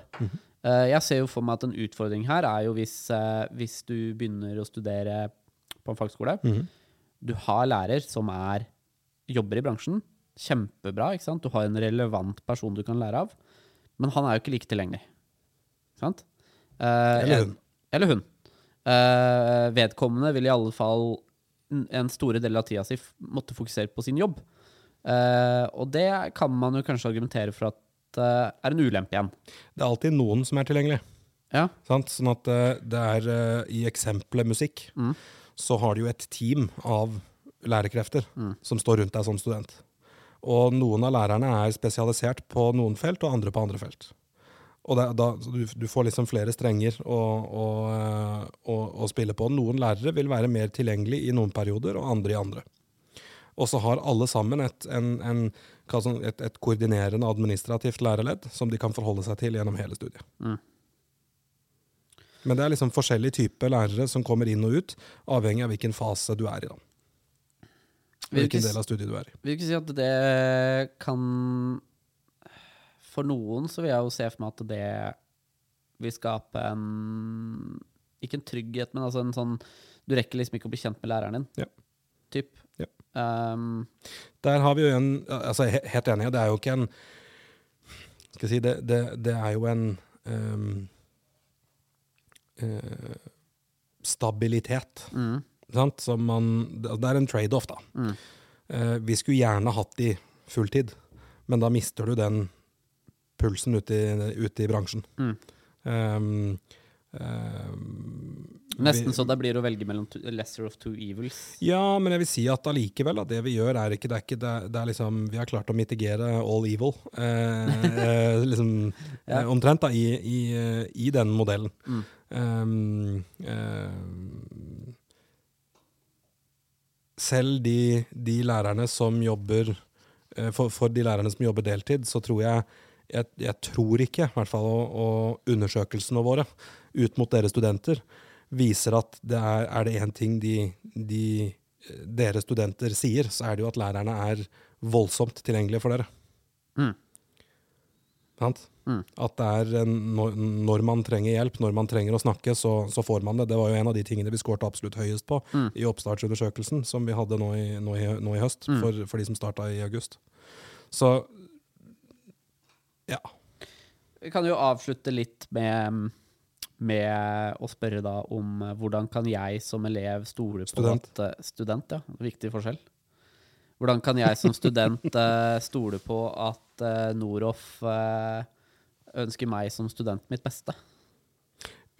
Eh, jeg ser jo for meg at en utfordring her er jo hvis, eh, hvis du begynner å studere på en fagskole. Mhm. Du har lærer som er, jobber i bransjen. Kjempebra. ikke sant? Du har en relevant person du kan lære av. Men han er jo ikke like tilgjengelig. Sant? Eh, Eller hun. Eller hun. Eh, vedkommende vil i alle fall en store del av tida si måtte fokusere på sin jobb. Eh, og det kan man jo kanskje argumentere for at eh, er en ulempe igjen. Det er alltid noen som er tilgjengelig. Ja. Sant? Sånn at eh, det er eh, I eksempelet musikk Mm. Så har du jo et team av lærekrefter Mm. som står rundt deg som student. Og noen av lærerne er spesialisert på noen felt, og andre på andre felt. Og det, da, du, du får liksom flere strenger å, å, eh, å, å spille på. Noen lærere vil være mer tilgjengelig i noen perioder, og andre i andre. Og så har alle sammen et, en, en, et, et koordinerende administrativt lærerledd som de kan forholde seg til gjennom hele studiet. Mm. Men det er liksom forskjellige typer lærere som kommer inn og ut, avhengig av hvilken fase du er i. da. Hvilken del av studiet du er i. Vil ikke si at det kan For noen så vil jeg jo se for meg at det vil skape en Ikke en trygghet, men altså en sånn Du rekker liksom ikke å bli kjent med læreren din. Ja. Typ. Ja. Um, Der har vi jo en altså he- Helt enig, det er jo ikke en Skal jeg si, det, det, det er jo en ehm, eh, stabilitet, mm, man Det er en trade-off, da. mm. Eh, vi skulle gjerne hatt de fulltid, men da mister du den pulsen ute i, ute i bransjen. Mm. Um, Nesten vi- så det blir å velge mellom to, lesser of two evils. Ja, men jeg vil si at allikevel, det vi gjør, er ikke Det er, ikke, det det er liksom Vi har klart å mitigere all evil. Eh, eh, liksom Ja. eh, Omtrent, da, i, i, eh, i den modellen. Mm. Um, eh, selv de, de lærerne som jobber eh, for, for de lærerne som jobber deltid, så tror jeg jeg, jeg tror ikke, i hvert fall, og, og undersøkelsene våre ut mot dere studenter viser at det er, er det én ting de, de, dere studenter sier, så er det jo at lærerne er voldsomt tilgjengelige for dere. Mm. Sant? Mm. At det er en, når, når man trenger hjelp, når man trenger å snakke, så, så får man det. Det var jo en av de tingene vi skårte absolutt høyest på Mm. i oppstartsundersøkelsen som vi hadde nå i, nå i, nå i høst, Mm. for, for de som starta i august. Så ja. Vi kan jo avslutte litt med, med å spørre da om eh, hvordan kan jeg som elev stole på Student. at eh, Student, ja. Viktig forskjell. Hvordan kan jeg som student eh, stole på at Noroff ønsker meg som student mitt beste?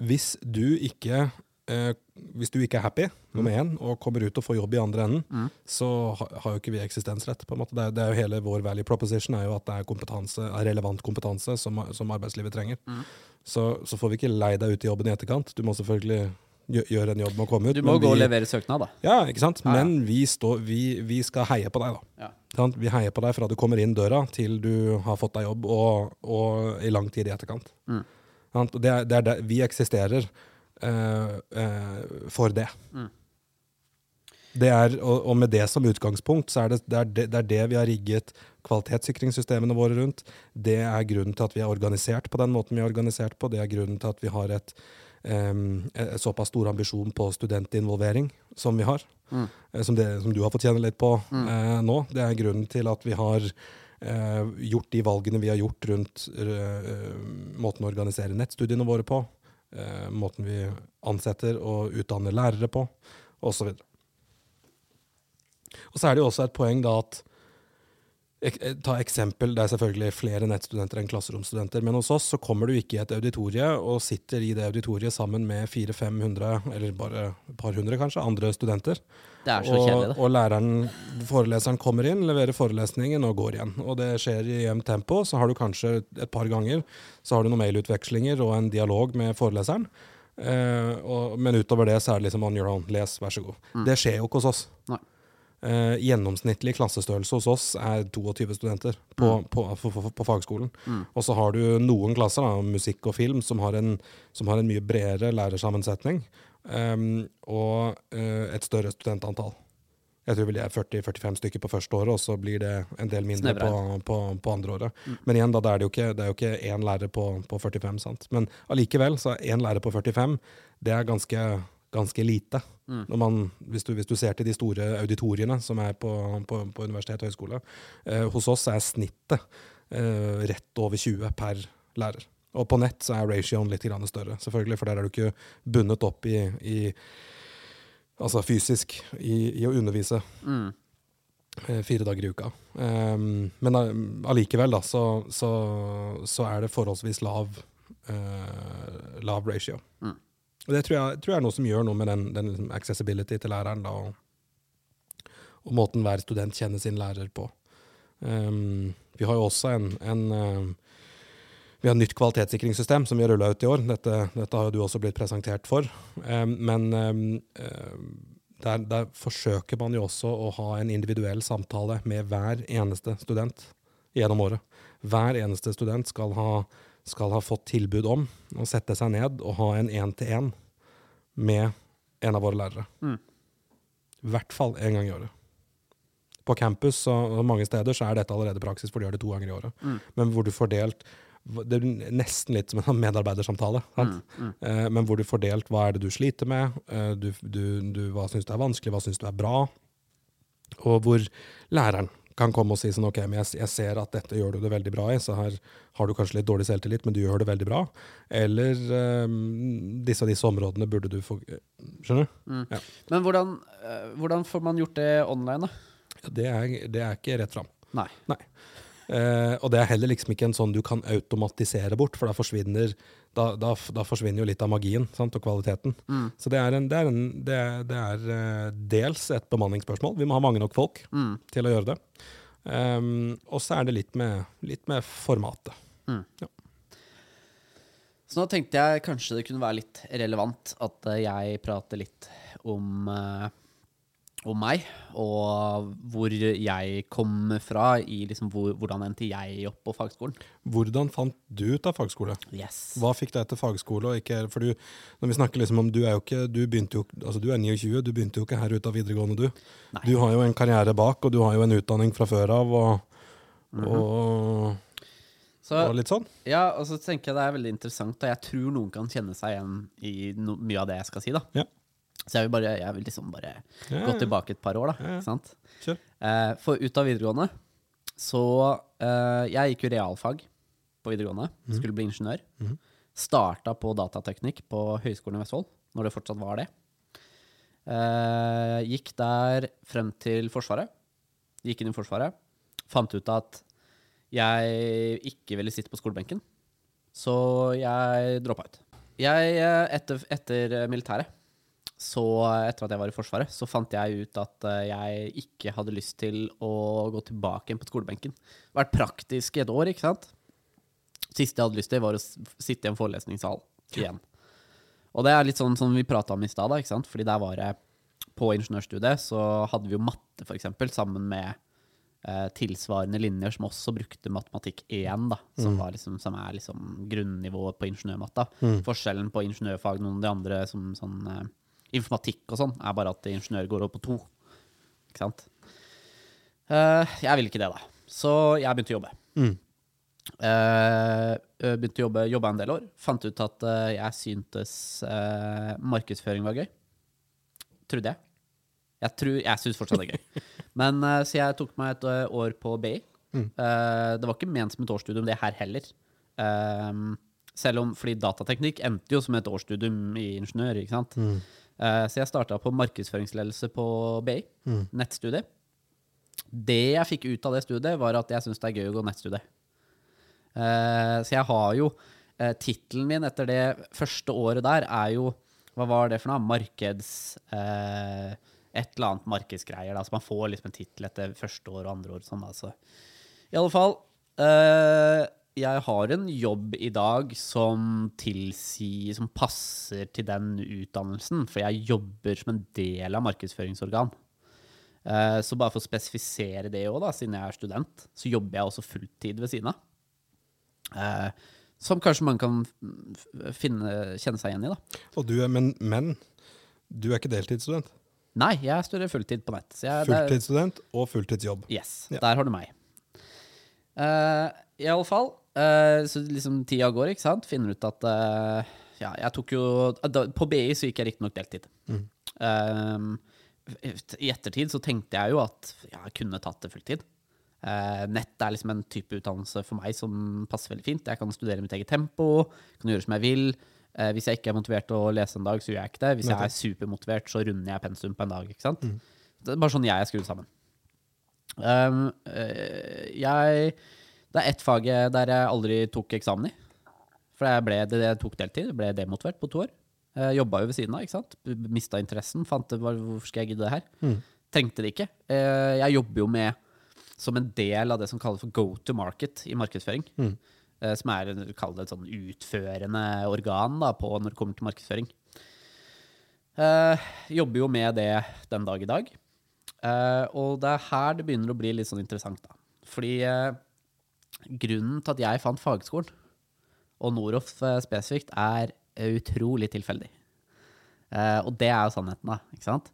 Hvis du ikke eh, hvis du ikke er happy, nummer én, og kommer ut og får jobb i andre enden, Mm. så ha, har jo ikke vi eksistensrett. på en måte. Det er, det er jo Hele vår value proposition er jo at det er, kompetanse, er relevant kompetanse som, som arbeidslivet trenger. Mm. Så, så får vi ikke lei deg ut i jobben i etterkant. Du må selvfølgelig gjøre en jobb med å komme ut. Du må gå og levere søknad, da. Ja, ikke sant? Ja, ja. Men vi, stå, vi, vi skal heie på deg, da. Ja. Vi heier på deg fra du kommer inn døra til du har fått deg jobb, og, og i lang tid i etterkant. Mm. Det er, det er vi eksisterer eh, for det. Mm. det er, og, og med det som utgangspunkt, så er det det, er det det er det vi har rigget kvalitetssikringssystemene våre rundt. Det er grunnen til at vi er organisert på den måten vi er organisert på. Det er grunnen til at vi har et, Um, såpass stor ambisjon på studentinvolvering som vi har, Mm. som, det, som du har fått kjenne litt på eh, nå, det er grunnen til at vi har uh, gjort de valgene vi har gjort rundt uh, måten å organisere nettstudiene våre på, eh, måten vi ansetter og utdanner lærere på, osv. Og, og så er det jo også et poeng da at Ta eksempel, det er selvfølgelig flere nettstudenter enn klasseromsstudenter, men hos oss så kommer du ikke i et auditorie og sitter i det auditoriet sammen med 400-500, eller bare et par hundre kanskje, andre studenter. Det er så og, kjedelig, det. og læreren, foreleseren kommer inn, leverer forelesningen og går igjen. Og det skjer i jevnt tempo. Så har du kanskje et par ganger så har du noen mailutvekslinger og en dialog med foreleseren. Eh, og, men utover det så er det liksom on your own. Les, vær så god. Det skjer jo ikke hos oss. Nei. Eh, gjennomsnittlig klassestørrelse hos oss er 22 studenter på, på, på, på, på fagskolen. Og så har du noen klasser, da, musikk og film, som har en, som har en mye bredere lærersammensetning. Um, og uh, et større studentantall. Jeg tror vel det er 40-45 stykker på første året, og så blir det en del mindre på, på, på andre året. Men igjen, da, det er det jo ikke, det er jo ikke én lærer på, på 45, sant. Men allikevel, så er én lærer på 45, det er ganske, ganske lite. Når man, hvis, du, hvis du ser til de store auditoriene som er på, på, på universitet og høyskole. Eh, hos oss er snittet eh, rett over 20 per lærer. Og på nett så er ratioen litt grann større, selvfølgelig, for der er du ikke bundet opp i, i Altså fysisk i, i å undervise Mm. eh, fire dager i uka. Um, men uh, allikevel, da, så, så, så er det forholdsvis lav, eh, lav ratio. Mm. Og det tror jeg, tror jeg er noe som gjør noe med den, den liksom accessibility til læreren, da, og, og måten hver student kjenner sin lærer på. Um, vi har jo også en, en um, vi har nytt kvalitetssikringssystem som vi har rulla ut i år. Dette, dette har jo du også blitt presentert for. Um, men um, der, der forsøker man jo også å ha en individuell samtale med hver eneste student gjennom året. Hver eneste student skal ha, skal ha fått tilbud om å sette seg ned og ha en én-til-én med en av våre lærere. Mm. I hvert fall én gang i året. På campus og mange steder så er dette allerede praksis, for de gjør det to ganger i året. Mm. Men hvor du får delt Det er nesten litt som en medarbeidersamtale. Mm. Mm. Eh, men hvor du får delt hva er det du sliter med, eh, du, du, du, hva syns du er vanskelig, hva syns du er bra. Og hvor læreren kan komme og si sånn OK, men jeg, jeg ser at dette gjør du det veldig bra i, så her har du kanskje litt dårlig selvtillit, men du gjør det veldig bra. Eller eh, disse og disse områdene burde du få Skjønner du? Mm. Ja. Men hvordan, eh, hvordan får man gjort det online, da? Ja, Det er, det er ikke rett fram. Nei. Eh, og det er heller liksom ikke en sånn du kan automatisere bort, for da forsvinner, da, da, da forsvinner jo litt av magien sant, og kvaliteten. Mm. Så det er, en, det er, en, det er, det er eh, dels et bemanningsspørsmål. Vi må ha mange nok folk Mm. til å gjøre det. Um, og så er det litt med, litt med formatet. Så nå tenkte jeg kanskje det kunne være litt relevant at eh, jeg prater litt om, eh, om meg, og hvor jeg kom fra, i liksom hvor, hvordan endte jeg opp på fagskolen. Hvordan fant du ut av fagskole? Yes. Hva fikk deg til fagskole? Og ikke, for du, når vi snakker liksom om, du er jo ikke, du begynte jo, altså du er 29, du begynte jo ikke her ut av videregående, du. Nei. Du har jo en karriere bak, og du har jo en utdanning fra før av, og, og, Så og litt sånn. Ja, og så tenker jeg det er veldig interessant, og jeg tror noen kan kjenne seg igjen i no mye av det jeg skal si, da. Ja. Så jeg vil, bare, jeg vil liksom bare Ja, gå tilbake et par år, da. Ikke sant? Sure. Eh, for ut av videregående så eh, Jeg gikk jo realfag på videregående. Mm. Skulle bli ingeniør. Starta på datateknikk på Høgskolen i Vestfold, når det fortsatt var det. Eh, gikk der frem til Forsvaret. Gikk inn i Forsvaret. Fant ut at jeg ikke ville sitte på skolebenken, så jeg droppa ut. Jeg, eh, etter, etter militæret, så etter at jeg var i Forsvaret, så fant jeg ut at eh, jeg ikke hadde lyst til å gå tilbake igjen på skolebenken. Vært praktisk i et år, ikke sant? Siste jeg hadde lyst til, var å sitte i en forelesningssal igjen. Og det er litt sånn som vi prata om i stad, ikke sant? Fordi der var jeg På ingeniørstudiet så hadde vi jo matte, for eksempel, sammen med eh, tilsvarende linjer som også brukte matematikk 1, da, som, var liksom, som er liksom grunnnivået på ingeniørmatta. Forskjellen på ingeniørfag og noen av de andre, som sånn eh, informatikk og sånn, er bare at ingeniør går opp på to. Ikke sant? Eh, jeg ville ikke det, da. Så jeg begynte å jobbe. Mm. Eh, eh, begynte å jobbe, jobba en del år. Fant ut at eh, jeg syntes eh, markedsføring var gøy. Trodde jeg. Jeg, tror, jeg syns fortsatt det er gøy. Men eh, Så jeg tok meg et år på BI. Mm. Det var ikke ment som et årsstudium, det her heller. Selv om fordi datateknikk endte jo som et årsstudium i ingeniør. ikke sant? Mm. Eh, så jeg starta på markedsføringsledelse på BI, Mm. nettstudie. Det jeg fikk ut av det studiet, var at jeg syns det er gøy å gå nettstudie. Eh, så jeg har jo uh, Tittelen min etter det første året der er jo Hva var det for noe? Markeds... eh, et eller annet markedsgreier. Da. Så man får liksom en tittel etter første år og andre år. Sånn, altså. I alle fall eh, Jeg har en jobb i dag som tilsier Som passer til den utdannelsen. For jeg jobber som en del av markedsføringsorgan. Eh, så bare for å spesifisere det òg, siden jeg er student, så jobber jeg også fulltid ved siden av. Eh, som kanskje man kan finne, kjenne seg igjen i, da. Du er, men, men du er ikke deltidsstudent. Nei, jeg studerer fulltid på nett. Så jeg, Fulltidsstudent og fulltidsjobb. Yes, Ja. der har du meg. Uh, I alle fall, eh, så liksom tida går, ikke sant? Finner ut at uh, Ja, jeg tok jo da, På BI så gikk jeg riktignok deltid. Mm. Um, I ettertid så tenkte jeg jo at ja, jeg kunne tatt det fulltid. Uh, nett er liksom en type utdannelse for meg som passer veldig fint. Jeg kan studere i mitt eget tempo, kan gjøre som jeg vil. Eh, hvis jeg ikke er motivert til å lese en dag, så gjør jeg ikke det. Hvis jeg er supermotivert, så runder jeg pensum på en dag. ikke sant? Det er bare sånn jeg er skrudd sammen. Um, eh, jeg Det er ett fag der jeg aldri tok eksamen i. For jeg, ble, det, jeg tok deltid. Jeg ble demotivert på to år. Jeg jobba jo ved siden av. ikke sant? Mista interessen. Fant det, hvorfor skal jeg gidde det her? Mm. Trengte det ikke. Eh, Jeg jobber jo med som en del av det som kalles for go to market i markedsføring. Mm. Eh, Som er kall det et sånn utførende organ da, på når det kommer til markedsføring. Eh, jobber jo med det den dag i dag. Eh, og det er her det begynner å bli litt sånn interessant, da. Fordi eh, grunnen til at jeg fant fagskolen, og Noroff eh, spesifikt, er eh, utrolig tilfeldig. Uh, og det er jo sannheten, da. Ikke sant?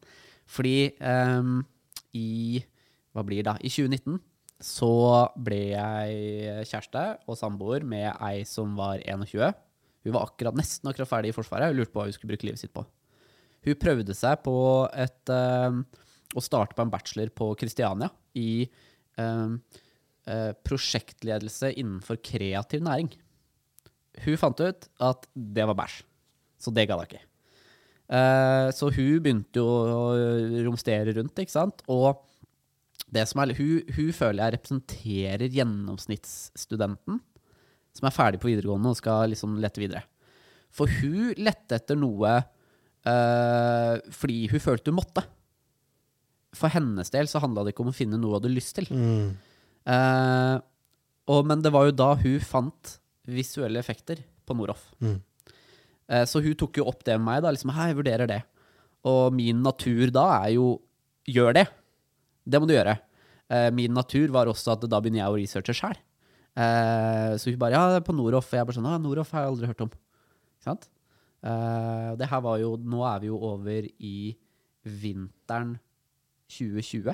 Fordi um, i Hva blir det da? I 2019 så ble jeg kjæreste og samboer med ei som var 21. Hun var akkurat, nesten akkurat ferdig i Forsvaret og lurte på hva hun skulle bruke livet sitt på. Hun prøvde seg på et um, å starte på en bachelor på Kristiania i eh, prosjektledelse innenfor kreativ næring. Hun fant ut at det var bæsj, så det gadd hun ikke. Eh, så hun begynte jo å romstere rundt, ikke sant? Og det som er, hun, hun føler jeg representerer gjennomsnittsstudenten som er ferdig på videregående og skal liksom lette videre. For hun lette etter noe øh, fordi hun følte hun måtte. For hennes del så handla det ikke om å finne noe hun hadde lyst til. Mm. Eh, og, men det var jo da hun fant visuelle effekter på Noroff. Mm. Eh, så hun tok jo opp det med meg, da. Liksom, «Hei, jeg vurderer det. Og min natur da er jo gjør det. Det må du gjøre. Eh, min natur var også at da begynner jeg å researche sjæl. Eh, så hun bare ja, på Noroff. Og jeg bare sånn ja, Noroff har jeg aldri hørt om. Ikke sant? Eh, det her var jo Nå er vi jo over i vinteren 2020.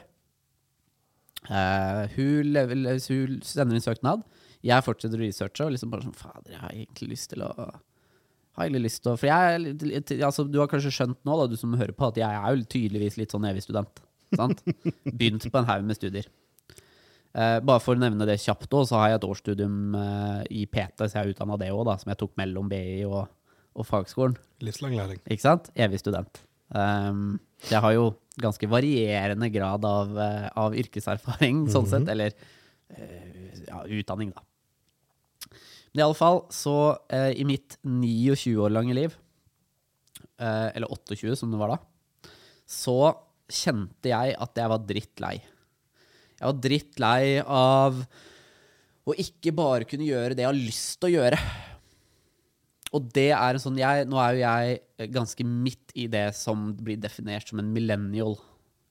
Eh, hun, lever, hun sender inn søknad. Jeg fortsetter å researche og liksom bare sånn Fader, jeg har egentlig lyst til å har egentlig lyst til å For jeg, altså, du har kanskje skjønt nå, da, du som hører på, at jeg er jo tydeligvis litt sånn evig student. Sant? Begynt på en haug med studier. Uh, bare for å nevne det kjapt òg, så har jeg et årsstudium uh, i PT, så jeg er utdanna det òg, som jeg tok mellom BI og, og fagskolen. Livslang læring. Ikke sant? Evig student. Um, jeg har jo ganske varierende grad av, eh, av yrkeserfaring, sånn sett. Eller eh, ja, utdanning, da. Men i alle fall, så eh, i mitt 29 år lange liv, eh, eller 28 som det var da, så kjente jeg at jeg var drittlei. Jeg var drittlei av å ikke bare kunne gjøre det jeg har lyst til å gjøre. Og det er en sånn jeg, Nå er jo jeg ganske midt i det som blir definert som en millennial.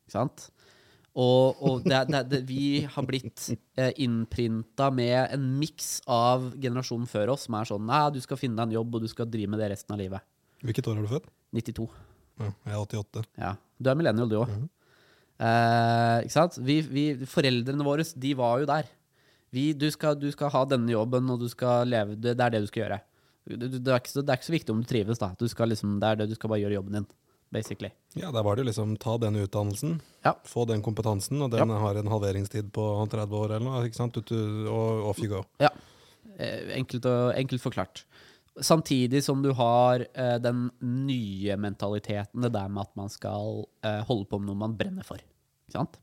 Ikke sant? Og, og det, det, det, vi har blitt eh, innprinta med en miks av generasjonen før oss, som er sånn Nei, du skal finne deg en jobb, og du skal drive med det resten av livet. Hvilket år er du født? 92. Ja, jeg er 88. Ja. Du er millennial, du òg. eh, ikke sant? Vi, vi, foreldrene våre, de var jo der. Vi, du, skal, du skal ha denne jobben, og du skal leve det er det du skal gjøre. Det, det, er ikke så, det er ikke så viktig om du trives, da. Du skal liksom, det er det, du skal bare gjøre jobben din. basically. Ja, der var det liksom ta den utdannelsen, Ja. få den kompetansen, og den har en halveringstid på 30 år eller noe, ikke sant? Ut, og off you go. Ja. Eh, Enkelt, og, enkelt forklart. Samtidig som du har eh, den nye mentaliteten, det der med at man skal eh, holde på med noe man brenner for. Ikke sant?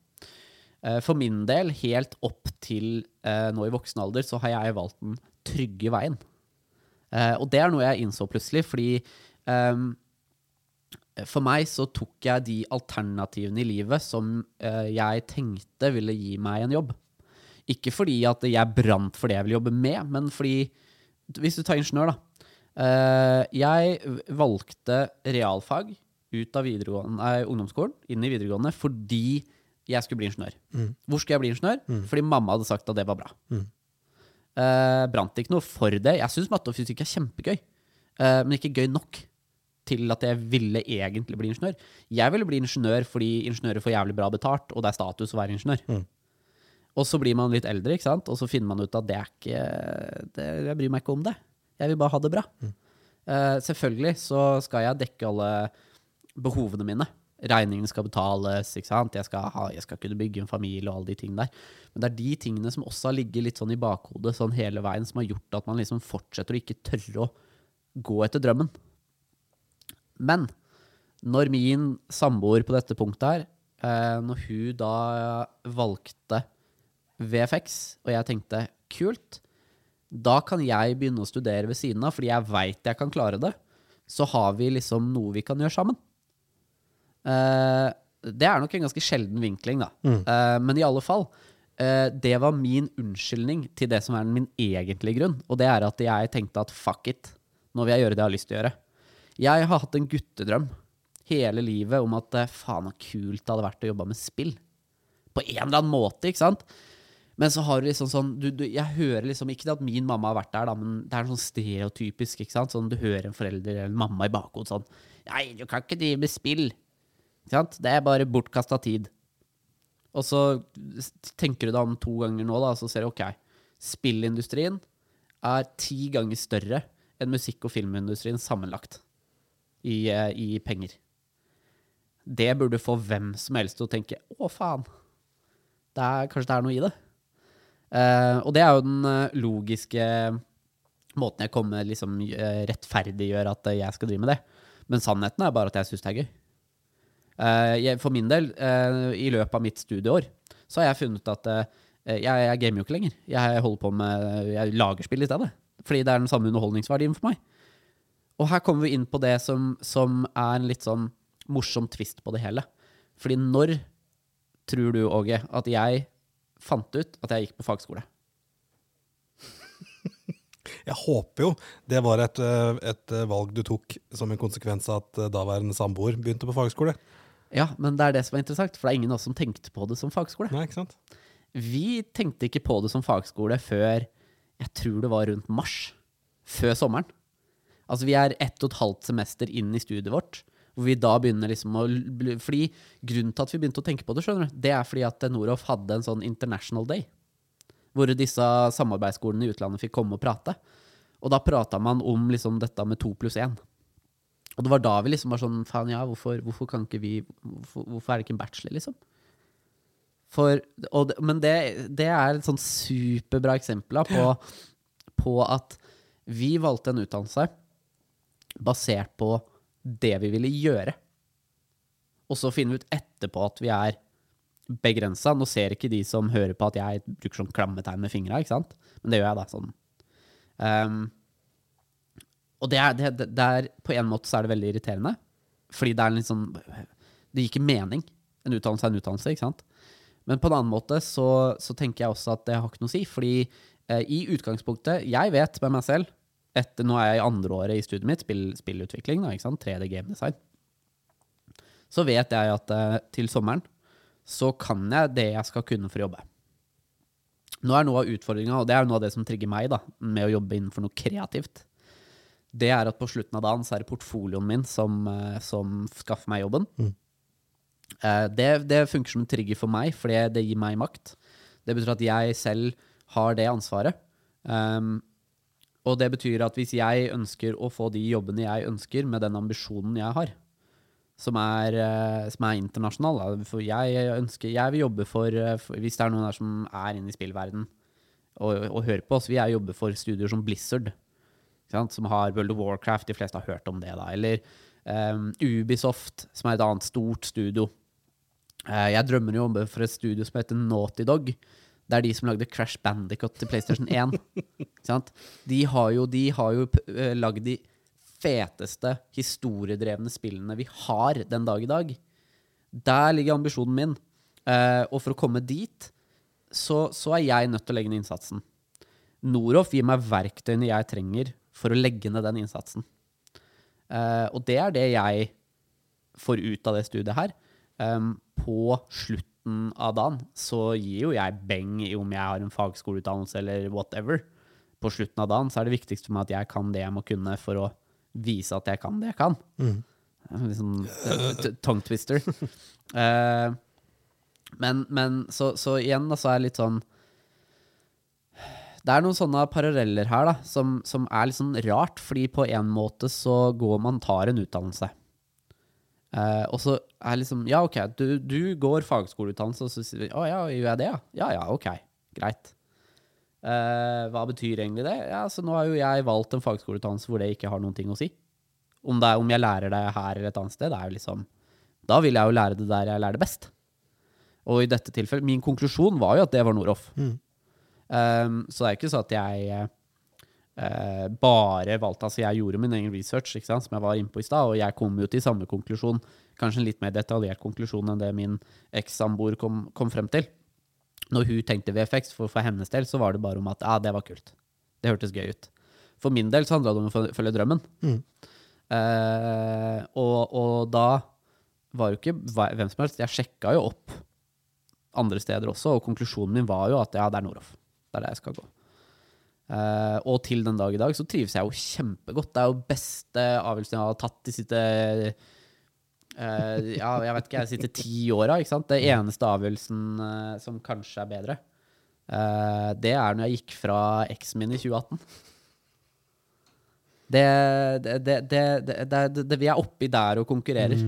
Eh, for min del, helt opp til eh, nå i voksen alder, så har jeg valgt den trygge veien. Eh, og det er noe jeg innså plutselig, fordi ehm, for meg så tok jeg de alternativene i livet som eh, jeg tenkte ville gi meg en jobb. Ikke fordi at jeg brant for det jeg ville jobbe med, men fordi Hvis du tar ingeniør, da. Eh, jeg valgte realfag ut av nei, ungdomsskolen, inn i videregående, fordi jeg skulle bli ingeniør. Hvor skulle jeg bli ingeniør? Fordi mamma hadde sagt at det var bra. Eh, brant ikke noe for det. Jeg syns matte og fysikk er kjempegøy, uh, men ikke gøy nok til at jeg ville egentlig bli ingeniør. Jeg ville bli ingeniør fordi ingeniører får jævlig bra betalt, og det er status å være ingeniør. Og så blir man litt eldre, ikke sant? og så finner man ut at det er ikke det, Jeg bryr meg ikke om det. Jeg vil bare ha det bra. Eh, selvfølgelig så skal jeg dekke alle behovene mine. Regningene skal betales? Jeg skal, ha, jeg skal kunne bygge en familie og alle de tingene der. Men det er de tingene som også har ligget litt sånn i bakhodet sånn hele veien, som har gjort at man liksom fortsetter å ikke tørre å gå etter drømmen. Men når min samboer på dette punktet her, eh, når hun da valgte VFX, og jeg tenkte kult, da kan jeg begynne å studere ved siden av, fordi jeg veit jeg kan klare det, så har vi liksom noe vi kan gjøre sammen. Eh, det er nok en ganske sjelden vinkling, da. Eh, men i alle fall, eh, det var min unnskyldning til det som er min egentlige grunn. Og det er at jeg tenkte at fuck it, nå vil jeg gjøre det jeg har lyst til å gjøre. Jeg har hatt en guttedrøm hele livet om at faen så kult det hadde vært å jobbe med spill. På en eller annen måte, ikke sant? Men så har du liksom sånn du, du, Jeg hører liksom Ikke at min mamma har vært der, da, men det er sånn stereotypisk. ikke sant? Sånn Du hører en forelder eller en mamma i bakhodet sånn Nei, du kan ikke drive med spill. Det er bare bortkasta tid. Og så tenker du deg om to ganger nå, da, så ser du OK. Spillindustrien er ti ganger større enn musikk- og filmindustrien sammenlagt i, eh, i penger. Det burde få hvem som helst til å tenke å, faen. Det er, kanskje det er noe i det. Eh, og det er jo den eh, logiske måten jeg kommer liksom rettferdiggjør at jeg skal drive med det. Men sannheten er bare at jeg syns det er gøy. Eh, jeg, for min del, eh, i løpet av mitt studieår, så har jeg funnet at eh, jeg, jeg gamer jo ikke lenger. Jeg holder på med Jeg lager spill i stedet. Fordi det er den samme underholdningsverdien for meg. Og her kommer vi inn på det som, som er en litt sånn morsom twist på det hele. Fordi når tror du, Åge, at jeg fant ut at jeg gikk på fagskole? Jeg håper jo det var et, et valg du tok som en konsekvens av at daværende samboer begynte på fagskole. Ja, men det er det som er interessant, for det er ingen av oss som tenkte på det som fagskole. Nei, ikke sant? Vi tenkte ikke på det som fagskole før jeg tror det var rundt mars. Før sommeren. Altså vi er ett og et halvt semester inn i studiet vårt. Hvor vi da begynner liksom å Fordi Grunnen til at vi begynte å tenke på det, skjønner du, det er fordi at Noroff hadde en sånn International Day. Hvor disse samarbeidsskolene i utlandet fikk komme og prate. Og da prata man om liksom dette med to pluss én. Og det var da vi liksom var sånn Faen, ja, hvorfor, hvorfor kan ikke vi hvorfor, hvorfor er det ikke en bachelor, liksom? For, det- men det, det er et sånn superbra eksempel da, på, på at vi valgte en utdannelse basert på det vi ville gjøre. Og så finner vi ut etterpå at vi er begrensa. Nå ser ikke de som hører på at jeg bruker sånn klammetegn med fingra? Men det gjør jeg, da. sånn. Ehm, og det er, det, det, er På en måte så er det veldig irriterende. Fordi det er litt sånn Det gir ikke mening. En utdannelse er en utdannelse, ikke sant? Men på en annen måte så, så tenker jeg også at det har ikke noe å si. Fordi eh, i utgangspunktet Jeg vet med meg selv etter, Nå er jeg i andre året i studiet mitt, spill, spillutvikling, da, ikke sant? 3D game design. Så vet jeg at eh, til sommeren så kan jeg det jeg skal kunne for å jobbe. Nå er noe av utfordringa, og det er noe av det som trigger meg da, med å jobbe innenfor noe kreativt, det er at på slutten av dagen så er det portfolioen min som, eh, som skaffer meg jobben. Mm. Det, det funker som en trigger for meg, for det, gir meg makt. Det betyr at jeg selv har det ansvaret. Um, og det betyr at hvis jeg ønsker å få de jobbene jeg ønsker, med den ambisjonen jeg har, som er, eh, som er internasjonal. For jeg ønsker Jeg vil jobbe for, eh, for Hvis det er noen der som er inne i spillverden og, og hører på oss, vil jeg jobbe for studier som Blizzard. Som har World of Warcraft. De fleste har hørt om det, da. Eller um, Ubisoft, som er et annet stort studio. Uh, jeg drømmer jo om det for et studio som heter Naughty Dog. Det er de som lagde Crash Bandicut til PlayStation 1. Ikke sant? De har jo, de har jo eh, lagd de feteste historiedrevne spillene vi har den dag i dag. Der ligger ambisjonen min. Uh, og for å komme dit, så, så er jeg nødt til å legge ned innsatsen. Noroff gir meg verktøyene jeg trenger for å legge ned den innsatsen. Uh, og det er det jeg får ut av det studiet her. Um, på slutten av dagen så gir jo jeg beng i om jeg har en fagskoleutdannelse eller whatever. På slutten av dagen så er det viktigst for meg at jeg kan det jeg må kunne for å vise at jeg kan det jeg kan. Liksom eh, t- tongue twister. Uh, men, men så, så igjen da, så er det litt sånn Det er noen sånne paralleller her da, som, som er litt sånn rart, fordi på en måte så går man tar en utdannelse. Eh, og så er liksom Ja, OK, du, du går fagskoleutdannelse, og så sier vi Å ja, gjør jeg det, ja? Ja ja, OK. Greit. Eh, hva betyr egentlig det? Ja, så nå har jo jeg valgt en fagskoleutdannelse hvor det ikke har noen ting å si. Om, det er, om jeg lærer det her eller et annet sted, det er jo liksom Da vil jeg jo lære det der jeg lærer det best. Og i dette tilfellet Min konklusjon var jo at det var Noroff. Um, så det er ikke sånn at jeg uh, bare valgte Altså, jeg gjorde min egen research, ikke sant, som jeg var inne på i stad, og jeg kom jo til samme konklusjon, kanskje en litt mer detaljert konklusjon enn det min ekssamboer kom, kom frem til. Når hun tenkte VFX, for for hennes del, så var det bare om at ja, det var kult. Det hørtes gøy ut. For min del så handla det om å følge- drømmen. drømmen. Uh, og, og da var jo ikke hvem som helst. Jeg sjekka jo opp andre steder også, og konklusjonen min var jo at ja, det er Noroff. Det er der jeg skal gå. Uh, og til den dag i dag så trives jeg jo kjempegodt. Det er jo beste avgjørelsen jeg har tatt de siste uh, Ja, jeg vet ikke, jeg sitter ti åra, ikke sant. Det eneste avgjørelsen uh, som kanskje er bedre, det er når jeg gikk fra eksen min i 2018. Det, det, det, det, Vi er oppi der og konkurrerer.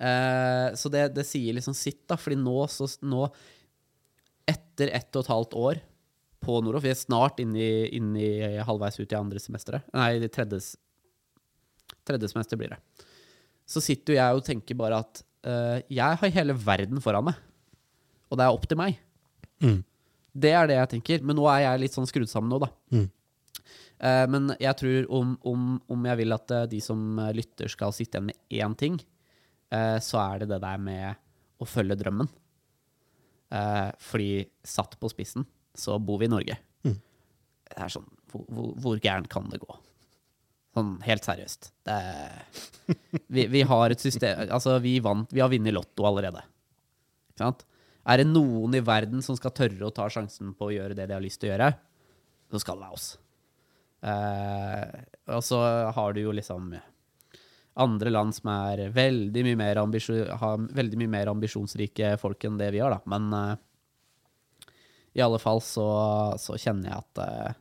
Eh, så det, det sier liksom sitt, da. Fordi nå, så, nå, etter ett og et halvt år på Noroff Vi er snart inne i, inne i halvveis ut i andre semesteret. Nei, tredje, tredje semester blir det. Så sitter jo jeg og tenker bare at uh, jeg har hele verden foran meg. Og det er opp til meg. Mm. Det er det jeg tenker. Men nå er jeg litt sånn skrudd sammen nå, da. Mm. Uh, men jeg tror om, om, om jeg vil at eh, de som lytter skal sitte igjen med én ting, uh, så er det det der med å følge drømmen. Uh, fordi satt på spissen, så bor vi i Norge. Mm. Det er sånn Hvor, hvor, hvor gærent kan det gå? Sånn helt seriøst. Det er, vi, vi har et system Altså, vi vant Vi har vunnet Lotto allerede. Ikke sant? Er det noen i verden som skal tørre å ta sjansen på å gjøre det de har lyst til å gjøre, så skal det være oss. Eh, og så har du jo liksom andre land som er har veldig mye mer ambisjonsrike folk enn det vi har, da. Men eh, i alle fall så, så kjenner jeg at uh,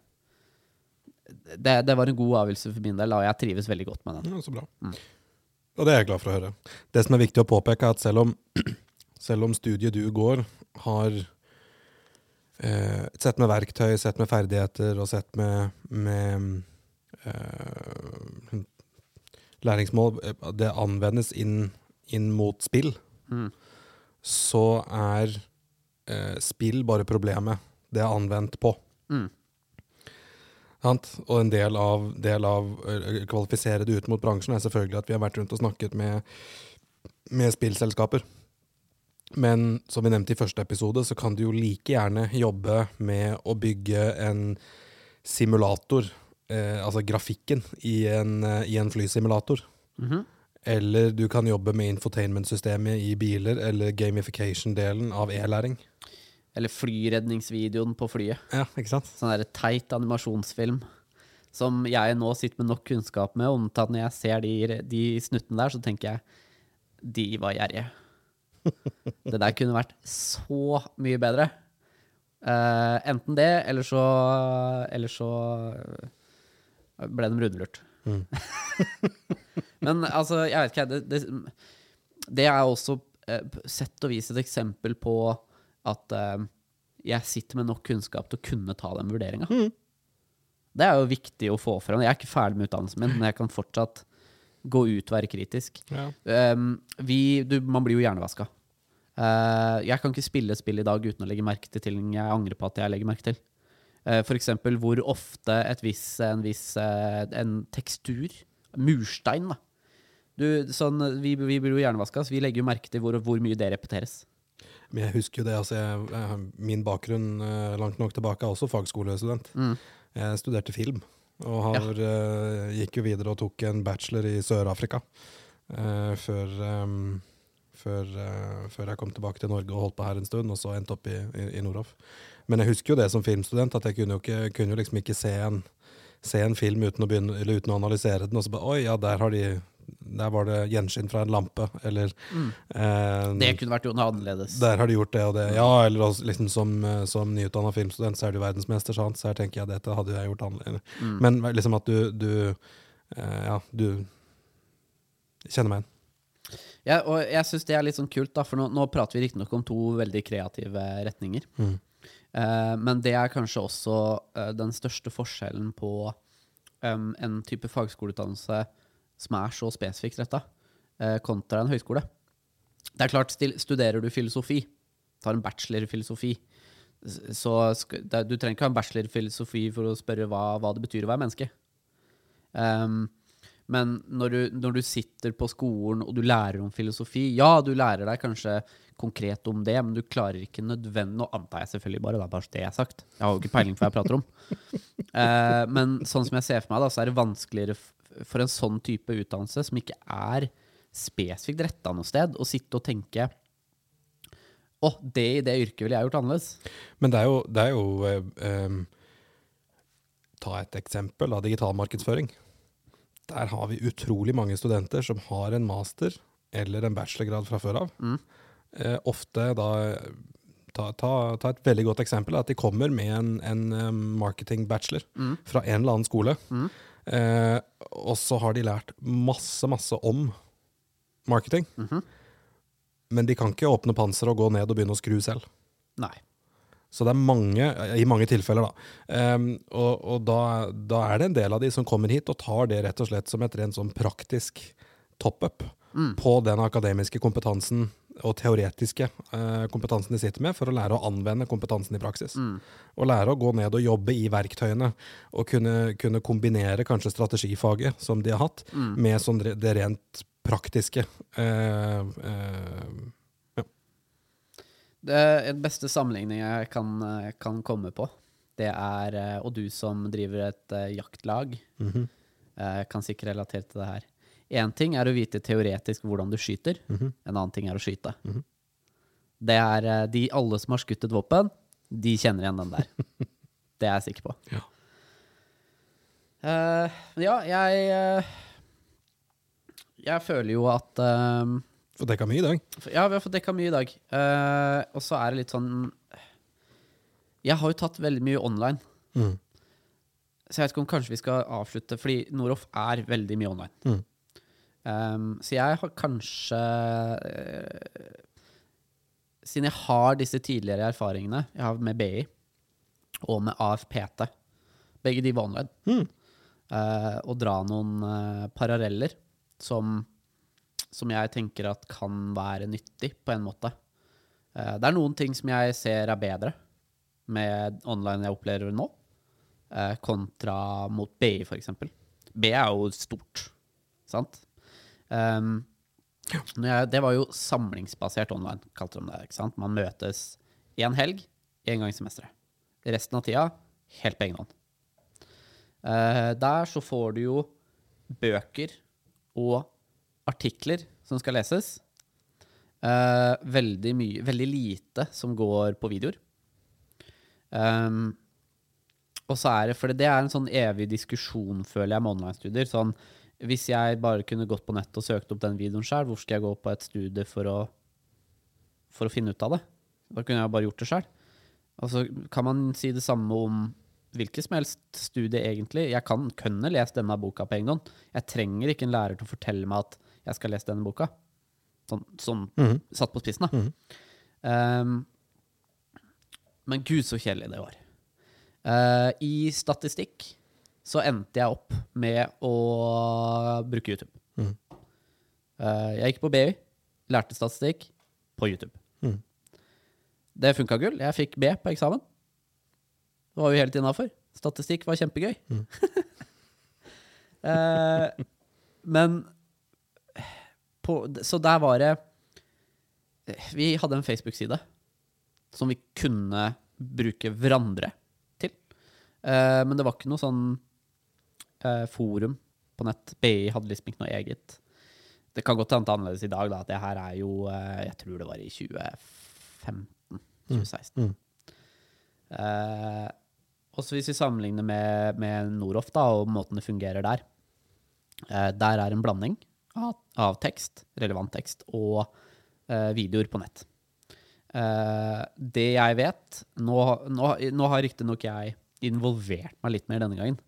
det, det var en god avgjørelse for min del, og jeg trives veldig godt med den. Ja, så bra. Mm. Og det er jeg glad for å høre. Det som er viktig å påpeke, er at selv om, selv om studiet du går, har eh, et sett med verktøy, sett med ferdigheter og sett med, med eh, læringsmål eh, Det anvendes inn, inn mot spill, Mm. så er eh, spill bare problemet det er anvendt på. Mm. Og en del av, del av å kvalifisere det ut mot bransjen er selvfølgelig at vi har vært rundt og snakket med, med spillselskaper. Men som vi nevnte i første episode, så kan du jo like gjerne jobbe med å bygge en simulator, eh, altså grafikken, i en, eh, i en flysimulator. Mhm. Eller du kan jobbe med infotainment-systemet i biler, eller gamification-delen av e-læring. Eller flyredningsvideoen på flyet. Ja, ikke sant? Sånn der teit animasjonsfilm som jeg nå sitter med nok kunnskap med om at når jeg ser de, de snuttene der, så tenker jeg de var gjerrige. Det der kunne vært så mye bedre. Uh, enten det, eller så Eller så ble de rundlurt. Mm. Men altså, jeg vet ikke, det, det det er også eh, sett og vis et eksempel på at eh, jeg sitter med nok kunnskap til å kunne ta den vurderinga. Det er jo viktig å få fram. Jeg er ikke ferdig med utdannelsen min, men jeg kan fortsatt gå ut og være kritisk. Ja. Um, vi, du, man blir jo hjernevaska. Uh, jeg kan ikke spille spill i dag uten å legge merke til ting jeg angrer på at jeg legger merke til. Uh, eksempel hvor ofte viss, en viss uh, en tekstur, murstein, da. Du, sånn, vi, vi blir jo hjernevaska, så vi legger jo merke til hvor, hvor mye det repeteres. Men jeg husker jo det, altså jeg, jeg, min bakgrunn eh, langt nok tilbake er også fagskolestudent. Mm. Jeg studerte film, og har, eh, gikk jo videre og tok en bachelor i Sør-Afrika. uh, før, um, før, uh, før jeg kom tilbake til Norge og holdt på her en stund, og så endte opp i, i, i Nordhoff. Men jeg husker jo det som filmstudent, at jeg kunne jo, ikke, kunne jo liksom ikke se en, se en film uten å, begynne, eller uten å analysere den, og så bare Oi, ja, der har de der var det gjenskinn fra en lampe, eller eh, Det kunne vært noe annerledes. der har de gjort det og det. Ja, eller også, liksom som, eh, som nyutdanna filmstudent så er du verdensmester, sant? så her tenker jeg dette hadde jeg gjort annerledes. Mm. Men liksom at du, du eh, Ja, du kjenner meg igjen. Ja, og jeg syns det er litt sånn kult, da, for nå, nå prater vi riktignok om to veldig kreative retninger. Mm. Eh, men det er kanskje også eh, den største forskjellen på um, en type fagskoleutdannelse som er så spesifikt retta, eh, kontra en høyskole. Det er klart, studerer du filosofi, tar en bachelor i filosofi, så du trenger ikke ha en bachelor i filosofi for å spørre hva, hva det betyr å være menneske. Um, men når du, når du sitter på skolen og du lærer om filosofi Ja, du lærer deg kanskje konkret om det, men du klarer ikke nødvendig Nå antar jeg selvfølgelig bare, det er bare det jeg har sagt. Jeg har jo ikke peiling på hva jeg prater om. Eh, men sånn som jeg ser for meg, da, så er det vanskeligere for en sånn type utdannelse, som ikke er spesifikt retta noe sted, å sitte og tenke Å, det i det yrket ville jeg gjort annerledes. Men det er jo, det er jo eh, eh, Ta et eksempel av digital markedsføring. Der har vi utrolig mange studenter som har en master eller en bachelorgrad fra før av. Mm. Eh, ofte da ta, ta, ta et veldig godt eksempel. At de kommer med en, en eh, marketing-bachelor Mm. fra en eller annen skole. Mm. Eh, og så har de lært masse, masse om marketing. Mhm. Men de kan ikke åpne panser og gå ned og begynne å skru selv. Nei. Så det er mange, i mange tilfeller, da. Um, og og da, da er det en del av de som kommer hit og tar det rett og slett som et rent sånn praktisk top-up Mm. på den akademiske kompetansen og teoretiske eh, kompetansen de sitter med, for å lære å anvende kompetansen i praksis. Mm. Og lære å gå ned og jobbe i verktøyene, og kunne, kunne kombinere kanskje strategifaget som de har hatt, Mm. med sånn det rent praktiske. Eh, eh, Det er den beste sammenligning jeg kan, eh, kan komme på, det er eh, Og du som driver et eh, jaktlag, mm -hmm. kan sikkert relatere til det her. Én ting er å vite teoretisk hvordan du skyter, mhm. en annen ting er å skyte. Mhm. Det er eh, de alle som har skutt et våpen, de kjenner igjen den der. Det er jeg sikker på. Ja. uh, ja, jeg uh, Jeg føler jo at uh, Fått dekka mye i dag. Ja, vi har fått dekka mye i dag. Uh, og så er det litt sånn Jeg har jo tatt veldig mye online. Mm. Så jeg vet ikke om kanskje vi skal avslutte, fordi Noroff er veldig mye online. Mm. Um, så jeg har kanskje uh, Siden jeg har disse tidligere erfaringene jeg har med BI og med AFPT, begge de var online, Mm. uh, og dra noen uh, paralleller som, som jeg tenker at kan være nyttig på en måte. Eh, det er noen ting som jeg ser er bedre med online jeg opplever nå, eh, kontra mot BI, eksempel. BI er jo stort, sant? Um, jeg, det var jo samlingsbasert online, kalte de det. ikke sant? Man møtes én helg, én gang i semesteret. Resten av tida helt på egen hånd. Uh, der så får du jo bøker og artikler som skal leses. Uh, veldig mye, veldig lite som går på videoer. Um, og så er det, for det er en sånn evig diskusjon, føler jeg, med online-studier. Sånn, hvis jeg bare kunne gått på nett og søkt opp den videoen sjøl, hvor skal jeg gå på et studie for å, for å finne ut av det? Da kunne jeg bare gjort det sjøl. Og så kan man si det samme om hvilket som helst studie, egentlig. Jeg kan kunne lest denne boka på egen hånd. Jeg trenger ikke en lærer til å fortelle meg at jeg skal lese denne boka. Sånn, sånn Mhm. satt på spissen, da. Mm -hmm. um, men gud, så kjedelig det var. Uh, I statistikk så endte jeg opp med å bruke YouTube. Mm. Eh, jeg gikk på BI, lærte statistikk på YouTube. Mm. Det funka gull. Jeg fikk B på eksamen. Det var jo helt innafor. Statistikk var kjempegøy. Mm. Eh, men på, Så der var det Vi hadde en Facebook-side som vi kunne bruke hverandre til. Eh, men det var ikke noe sånn eh, forum på nett. BI hadde liksom ikke noe eget. Det kan godt hende er annerledes i dag, da. at Det her er jo eh, Jeg tror det var i 2015-2016. Mm. Eh, også hvis vi sammenligner med, med Noroff da, og måten det fungerer der. Eh, der er en blanding av, av tekst, relevant tekst, og eh, videoer på nett. Uh, det jeg vet Nå, nå, nå har riktignok jeg involvert meg litt mer denne gangen.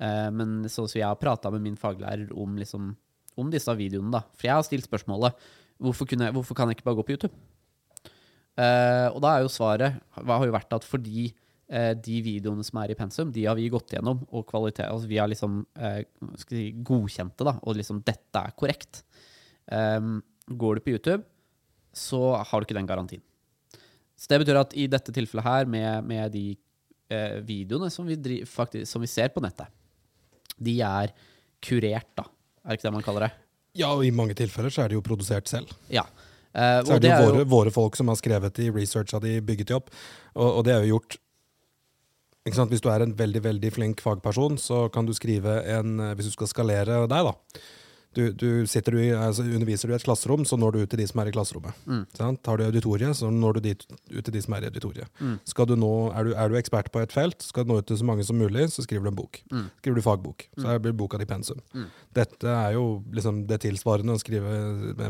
Eh, men sånn som jeg har prata med min faglærer om, liksom, om disse videoene. da. For jeg har stilt spørsmålet hvorfor, jeg- hvorfor kan jeg ikke bare gå på YouTube? Eh, og da er jo svaret har jo vært at fordi eh, de videoene som er i pensum, de har vi gått gjennom, og kvalitet, altså vi har liksom skal si, godkjent det, da, og liksom dette er korrekt. Um, går du på YouTube, så har du ikke den garantien. Så det betyr at i dette tilfellet her, med, med de videoene som vi, dri, faktisk, som vi ser på nettet, de er kurert, da. Er det ikke det man kaller det? Ja, og i mange tilfeller så er de jo produsert selv. Ja. Uh, Så er det jo er våre, våre folk som har skrevet i researcha de, bygget de opp. Og, og det er jo gjort ikke sant? Hvis du er en veldig veldig flink fagperson, så kan du skrive en eh, Hvis du skal skalere deg, da. Du, du sitter du i, altså Underviser du i et klasserom, så når du ut til de som er i klasserommet. Mm. Sant? Tar du auditoriet, så når du dit, ut til de som er i auditoriet. Mm. Skal du nå, er, du, er du ekspert på et felt, skal du nå ut til så mange som mulig, så skriver du en bok. Mm. Skriver du fagbok, så er- blir boka di pensum. Mm. Dette er jo liksom det tilsvarende å skrive,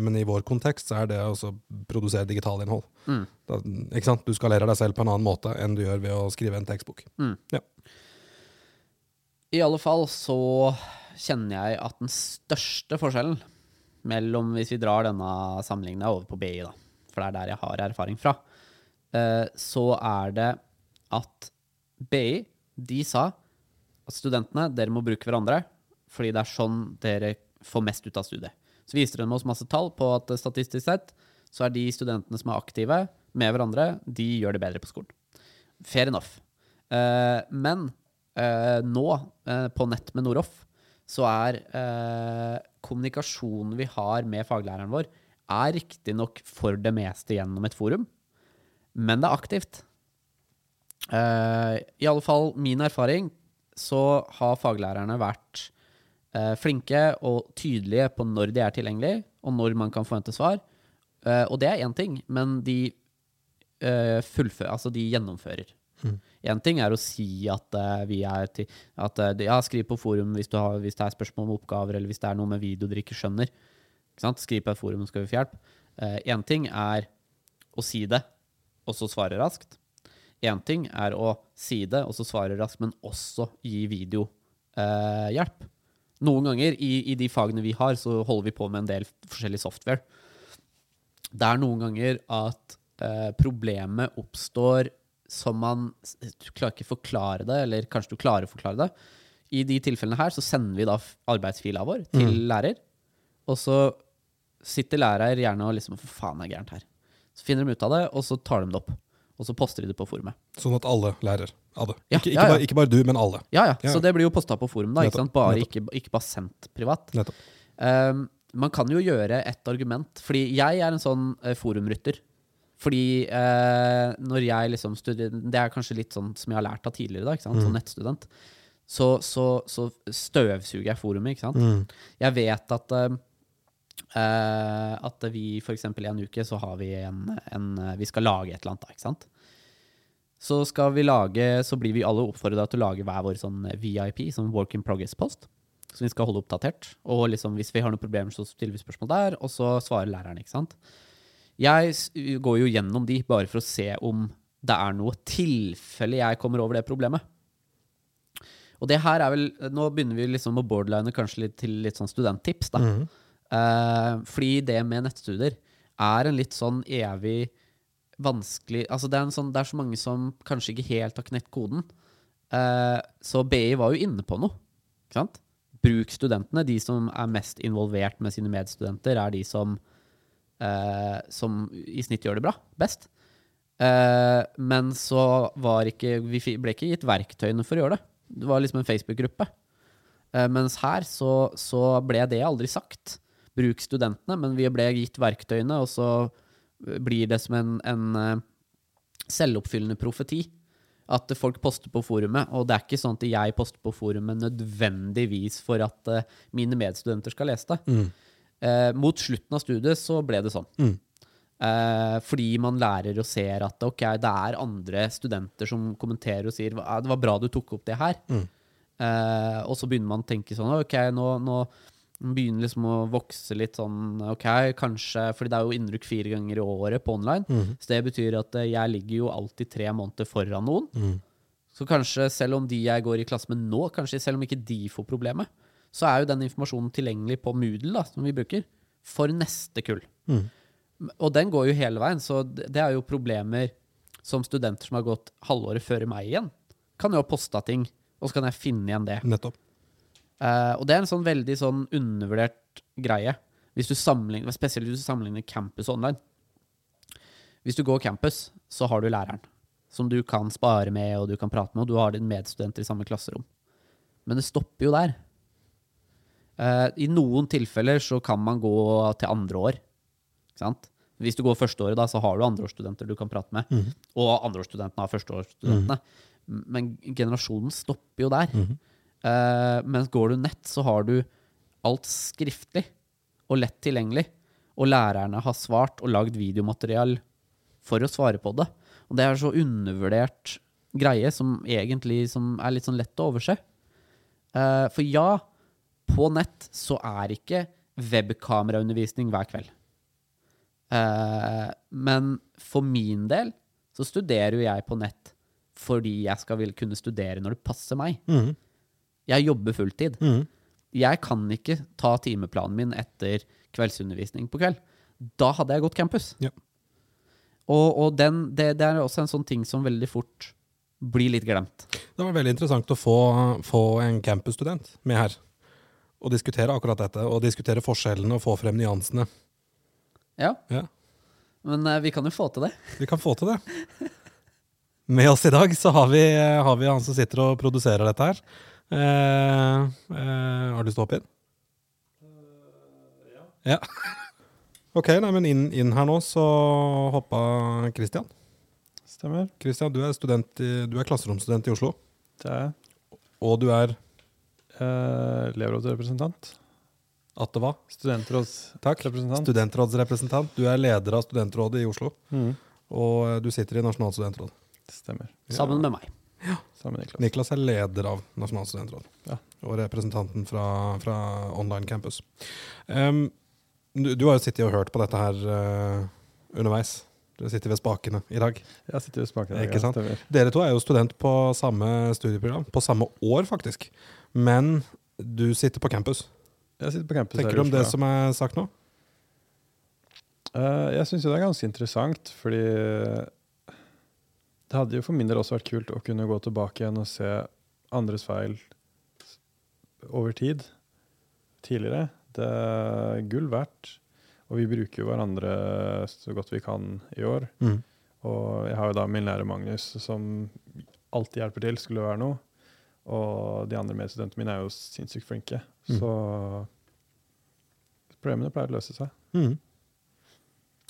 men i vår kontekst så er det å produsere digitalinnhold. Mm. Da, ikke sant? Du skalerer deg selv på en annen måte enn du gjør ved å skrive en tekstbok. Mm. Ja. I alle fall så kjenner jeg at den største forskjellen mellom Hvis vi drar denne sammenligninga over på BI, da, for det er der jeg har erfaring fra, eh, så er det at BI de sa at studentene dere må bruke hverandre, fordi det er sånn dere får mest ut av studiet. Så viste de oss masse tall på at statistisk sett så er de studentene som er aktive med hverandre, de gjør det bedre på skolen. Fair enough. Eh, men eh, nå, eh, på nett med Noroff, så er eh, kommunikasjonen vi har med faglæreren vår, er riktignok for det meste gjennom et forum, men det er aktivt. Eh, I alle fall min erfaring, så har faglærerne vært eh, flinke og tydelige på når de er tilgjengelige, og når man kan forvente svar. Eh, og det er én ting, men de uh, fullfører, altså de gjennomfører. Én ting er å si at uh, vi er til at, uh, Ja, skriv på forum hvis, har, hvis det er spørsmål om oppgaver, eller hvis det er noe med video dere ikke skjønner. Ikke? Skriv på et forum, skal vi få hjelp. Én ting er å si det, og så svare raskt. Én ting er å si det, og så svare raskt, men også gi videohjelp. Noen ganger i, i de fagene vi har, så holder vi på med en del forskjellig software. Det er noen ganger at eh, problemet oppstår som man Du klarer ikke forklare det, eller kanskje du klarer å forklare det. I de tilfellene her så sender vi da arbeidsfila vår til lærer, og så sitter lærer gjerne og liksom Hva faen er gærent her? Så finner de ut av det, og så tar de det opp. Og så poster de det på forumet. Sånn at alle lærer av det. Ja, ikke, ikke, ja, ja. Bare, ikke bare du, men alle. Ja, ja. Så det blir jo posta på forum, da. Ikke sant? Bare ikke, ikke bare sendt privat. Um, man kan jo gjøre et argument, fordi jeg er en sånn uh, forumrytter. Fordi eh, når jeg liksom studerer Det er kanskje litt sånn som jeg har lært av tidligere, da, som nettstudent. Så, så, så støvsuger jeg forumet, ikke sant. Mm. Jeg vet at eh, eh, at vi f.eks. i en uke så har vi en, en Vi skal lage et eller annet, da, ikke sant. Så skal vi lage Så blir vi alle oppfordra til å lage hver vår sånn VIP, sånn work in progress-post. Som vi skal holde oppdatert. Og liksom, hvis vi har noen problemer, så stiller vi spørsmål der, og så svarer læreren, ikke sant. Jeg går jo gjennom de bare for å se om det er noe tilfelle jeg kommer over det problemet. Og det her er vel Nå begynner vi liksom å borderline kanskje litt til litt sånn studenttips, da. Mhm. Eh, fordi det med nettstudier er en litt sånn evig vanskelig Altså det er, en sånn, det er så mange som kanskje ikke helt har knekt koden. Eh, så BI var jo inne på noe. Ikke sant? Bruk studentene. De som er mest involvert med sine medstudenter, er de som, eh, som i snitt gjør det bra. Best. Eh, men så var ikke Vi ble ikke gitt verktøyene for å gjøre det. Det var liksom en Facebook-gruppe. Eh, mens her så, så ble det aldri sagt. Bruk studentene, men vi ble gitt verktøyene, og så blir det som en, en eh, selvoppfyllende profeti. At folk poster på forumet, og det er ikke sånn at jeg poster på forumet nødvendigvis for at eh, mine medstudenter skal lese det. Mm. Eh, mot slutten av studiet så ble det sånn. Mm. Eh, fordi man lærer og ser at okay, det er andre studenter som kommenterer og sier «Ah, det var bra du tok opp det her. Mm. Eh, og så begynner man å tenke sånn ok, nå, nå begynner liksom å vokse litt sånn ok, kanskje, fordi det er jo innrykk fire ganger i året på online. Mm. Så det betyr at eh, jeg ligger jo alltid tre måneder foran noen. Mm. Så kanskje selv om de jeg går i klasse med nå, kanskje selv om ikke de får problemet, så er jo den informasjonen tilgjengelig på Moodle, da, som vi bruker, for neste kull. Mm. Og den går jo hele veien, så det er jo problemer som studenter som har gått halvåret før meg igjen, kan jo ha posta ting, og så kan jeg finne igjen det. Nettopp. Uh, og det er en sånn veldig sånn undervurdert greie, hvis spesielt hvis du sammenligner campus og online. Hvis du går campus, så har du læreren, som du kan spare med, og du kan prate med, og du har dine medstudenter i samme klasserom. Men det stopper jo der. Eh, I noen tilfeller så kan man gå til andre år. Ikke sant? Hvis du går førsteåret, da, så har du andreårsstudenter du kan prate med. Mm. Og andreårsstudentene har førsteårsstudentene. Men generasjonen stopper jo der. Mm. Uh, mens går du nett, så har du alt skriftlig og lett tilgjengelig. Og lærerne har svart og lagd videomateriell for å svare på det. Og det er så undervurdert greie som egentlig som er litt sånn lett å overse. Uh, for ja, på nett så er ikke webkameraundervisning hver kveld. Eh, men for min del så studerer jo jeg på nett fordi jeg skal vil kunne studere når det passer meg. Mm. Jeg jobber fulltid. Mm. Jeg kan ikke ta timeplanen min etter kveldsundervisning på kveld. Da hadde jeg gått campus. Ja. Og, og den, det, det er også en sånn ting som veldig fort blir litt glemt. Det var veldig interessant å få, få en campusstudent med her. Og diskutere akkurat dette, og diskutere forskjellene og få frem nyansene. Ja, Ja, men eh, vi kan jo få til det. Vi kan få til det. Med oss i dag så har vi, har vi han som sitter og produserer dette her. Eh, eh, har du lyst til å hoppe inn? Ja. Ok, nei, men inn, inn her nå så hoppa Christian. Stemmer. Christian, du er, student i, du er klasseromsstudent i Oslo. Det er jeg. Og du er Eh, elevrådsrepresentant. At det var Studentrådsrepresentant. Studentrådsrepresentant. Du er leder av studentrådet i Oslo. Mm. Og eh, du sitter i Nasjonalt studentråd. Stemmer. Sammen med meg. Ja. Sammen med Niklas. Niklas er leder av Nasjonalt studentråd. Ja. Og representanten fra, fra Online Campus. Um, du, du har jo sittet og hørt på dette her uh, underveis. Du sitter ved spakene i dag. Jeg sitter og smaker. Ikke sant? Dere to er jo student på samme studieprogram. På samme år, faktisk. Men du sitter på campus. Jeg sitter på campus Tenker du om det som er sagt nå? Eh, jeg syns jo det er ganske interessant, fordi det hadde jo for min del også vært kult å kunne gå tilbake igjen og se andres feil over tid. Tidligere. Det er gull verdt. Og vi bruker jo hverandre så godt vi kan i år. Mm. Og jeg har jo da min lærer Magnus, som alltid hjelper til, skulle det være noe. Og de andre medstudentene mine er jo sinnssykt flinke. Mm. Så problemene pleier å løse seg. Mm.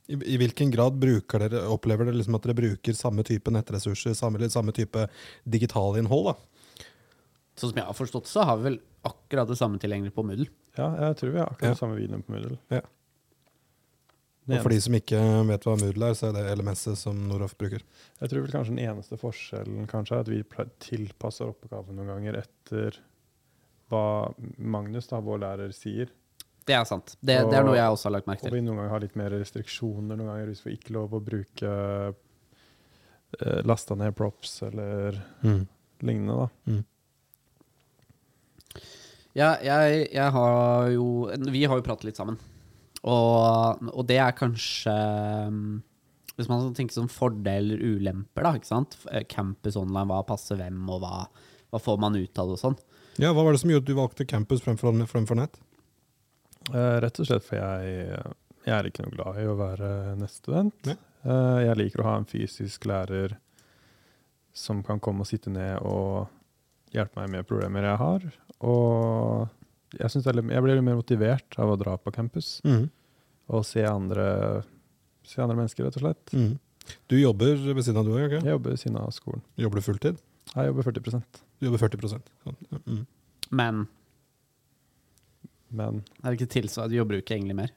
I, I hvilken grad bruker dere, opplever dere liksom at dere bruker samme type nettressurser, samme, samme type digitalinnhold? da? Sånn som jeg har forstått, så har vi vel akkurat det samme tilgjengelig på Moodle. Ja, jeg tror vi har akkurat Ja. samme videoen på Moodle. Ja. Og for de som ikke vet hva Moodle er, så er det LMS-et som Noraf bruker. Jeg tror vel kanskje den eneste forskjellen kanskje er at vi tilpasser oppgaven noen ganger etter hva Magnus, da, vår lærer, sier. Det er sant. Det, det er noe jeg også har lagt merke Og vi noen ganger har litt mer restriksjoner noen ganger hvis vi ikke lov å bruke eh, lasta ned props eller lignende. da. Ja, jeg, jeg har jo Vi har jo pratet litt sammen. Og, og det er kanskje um, Hvis man tenker sånn fordeler og ulemper, da. ikke sant? Eh, Campus online, hva passer hvem, og hva, hva får man ut av det og sånn. Ja, Hva var det som gjorde at du valgte campus fremfor, fremfor nett? Uh, rett og slett for jeg, jeg er ikke noe glad i å være nettstudent. Ja. Uh, jeg liker å ha en fysisk lærer som kan komme og sitte ned og hjelpe meg med problemer jeg har. Og jeg, synes litt- jeg blir litt mer motivert av å dra på campus mm. og se andre, se andre mennesker, rett og slett. Mm. Du jobber ved siden av du òg, ikke? Jeg jobber ved siden av skolen. Jobber du fulltid? Jeg jobber 40 Du jobber 40 sånn. ja. Mhm. Men men det er det ikke tilsvarende, du jobber jo ikke egentlig mer.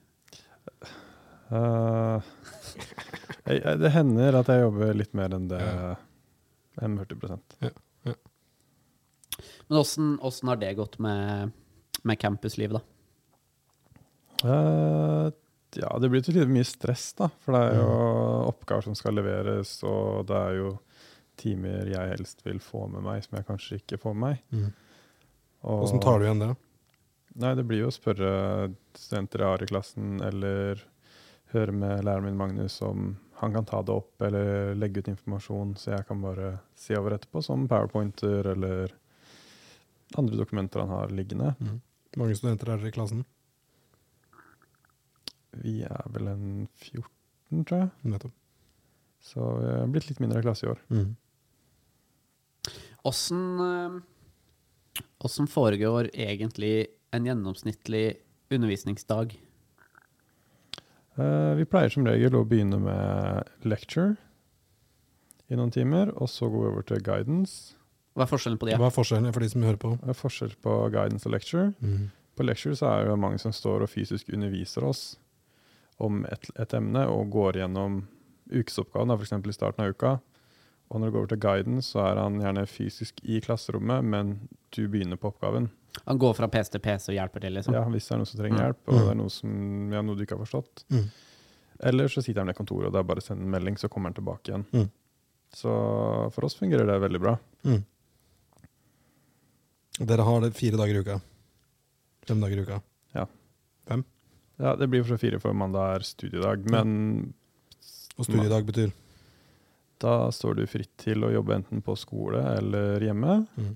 Uh, jeg, jeg, det hender at jeg jobber litt mer enn det Ja. enn 40% Men åssen åssen har det gått med, med campuslivet, da? Uh, ja, det blir til litt mye stress, da. For det er jo oppgaver som skal leveres, og det er jo timer jeg helst vil få med meg, som jeg kanskje ikke får med meg. Og- Åssen tar du igjen det? Nei, det blir jo å spørre studenter jeg har i klassen, eller høre med læreren min Magnus om han kan ta det opp, eller legge ut informasjon, så jeg kan bare se over etterpå, som powerpointer eller andre dokumenter han har liggende. Mhm. Mange studenter er dere i klassen? Vi er vel en 14, tror jeg. Nettopp. Så vi har blitt litt mindre klasse i år. Mhm. Åssen mm. åssen foregår egentlig en gjennomsnittlig undervisningsdag? Eh, vi pleier som regel å begynne med lecture i noen timer, og så gå over til guidance. Hva er forskjellen på de? Hva er forskjellen for de som hører på? Det er forskjell på guidance og lecture. Mm. På lecture så er det mange som står og fysisk underviser oss om et, et emne og går gjennom ukesoppgaven, f.eks. i starten av uka. Og når du går over til guidance, så er han gjerne fysisk i klasserommet, men du begynner på oppgaven. Han går fra PC til PC og hjelper til, liksom? Ja, Hvis det er noen som trenger Mm. hjelp, og Mm. det er noe, som, ja, noe du ikke har forstått. Mm. Eller så sitter han i kontoret, og det er bare å sende en melding, så kommer han tilbake igjen. Mm. Så for oss fungerer det veldig bra. Mhm. Dere har det fire dager i uka? Fem dager i uka? Ja, Fem? Ja, Det blir for så fire for mandag er studiedag, men Og studiedag betyr? da står du fritt til å jobbe enten på skole eller hjemme. Mm.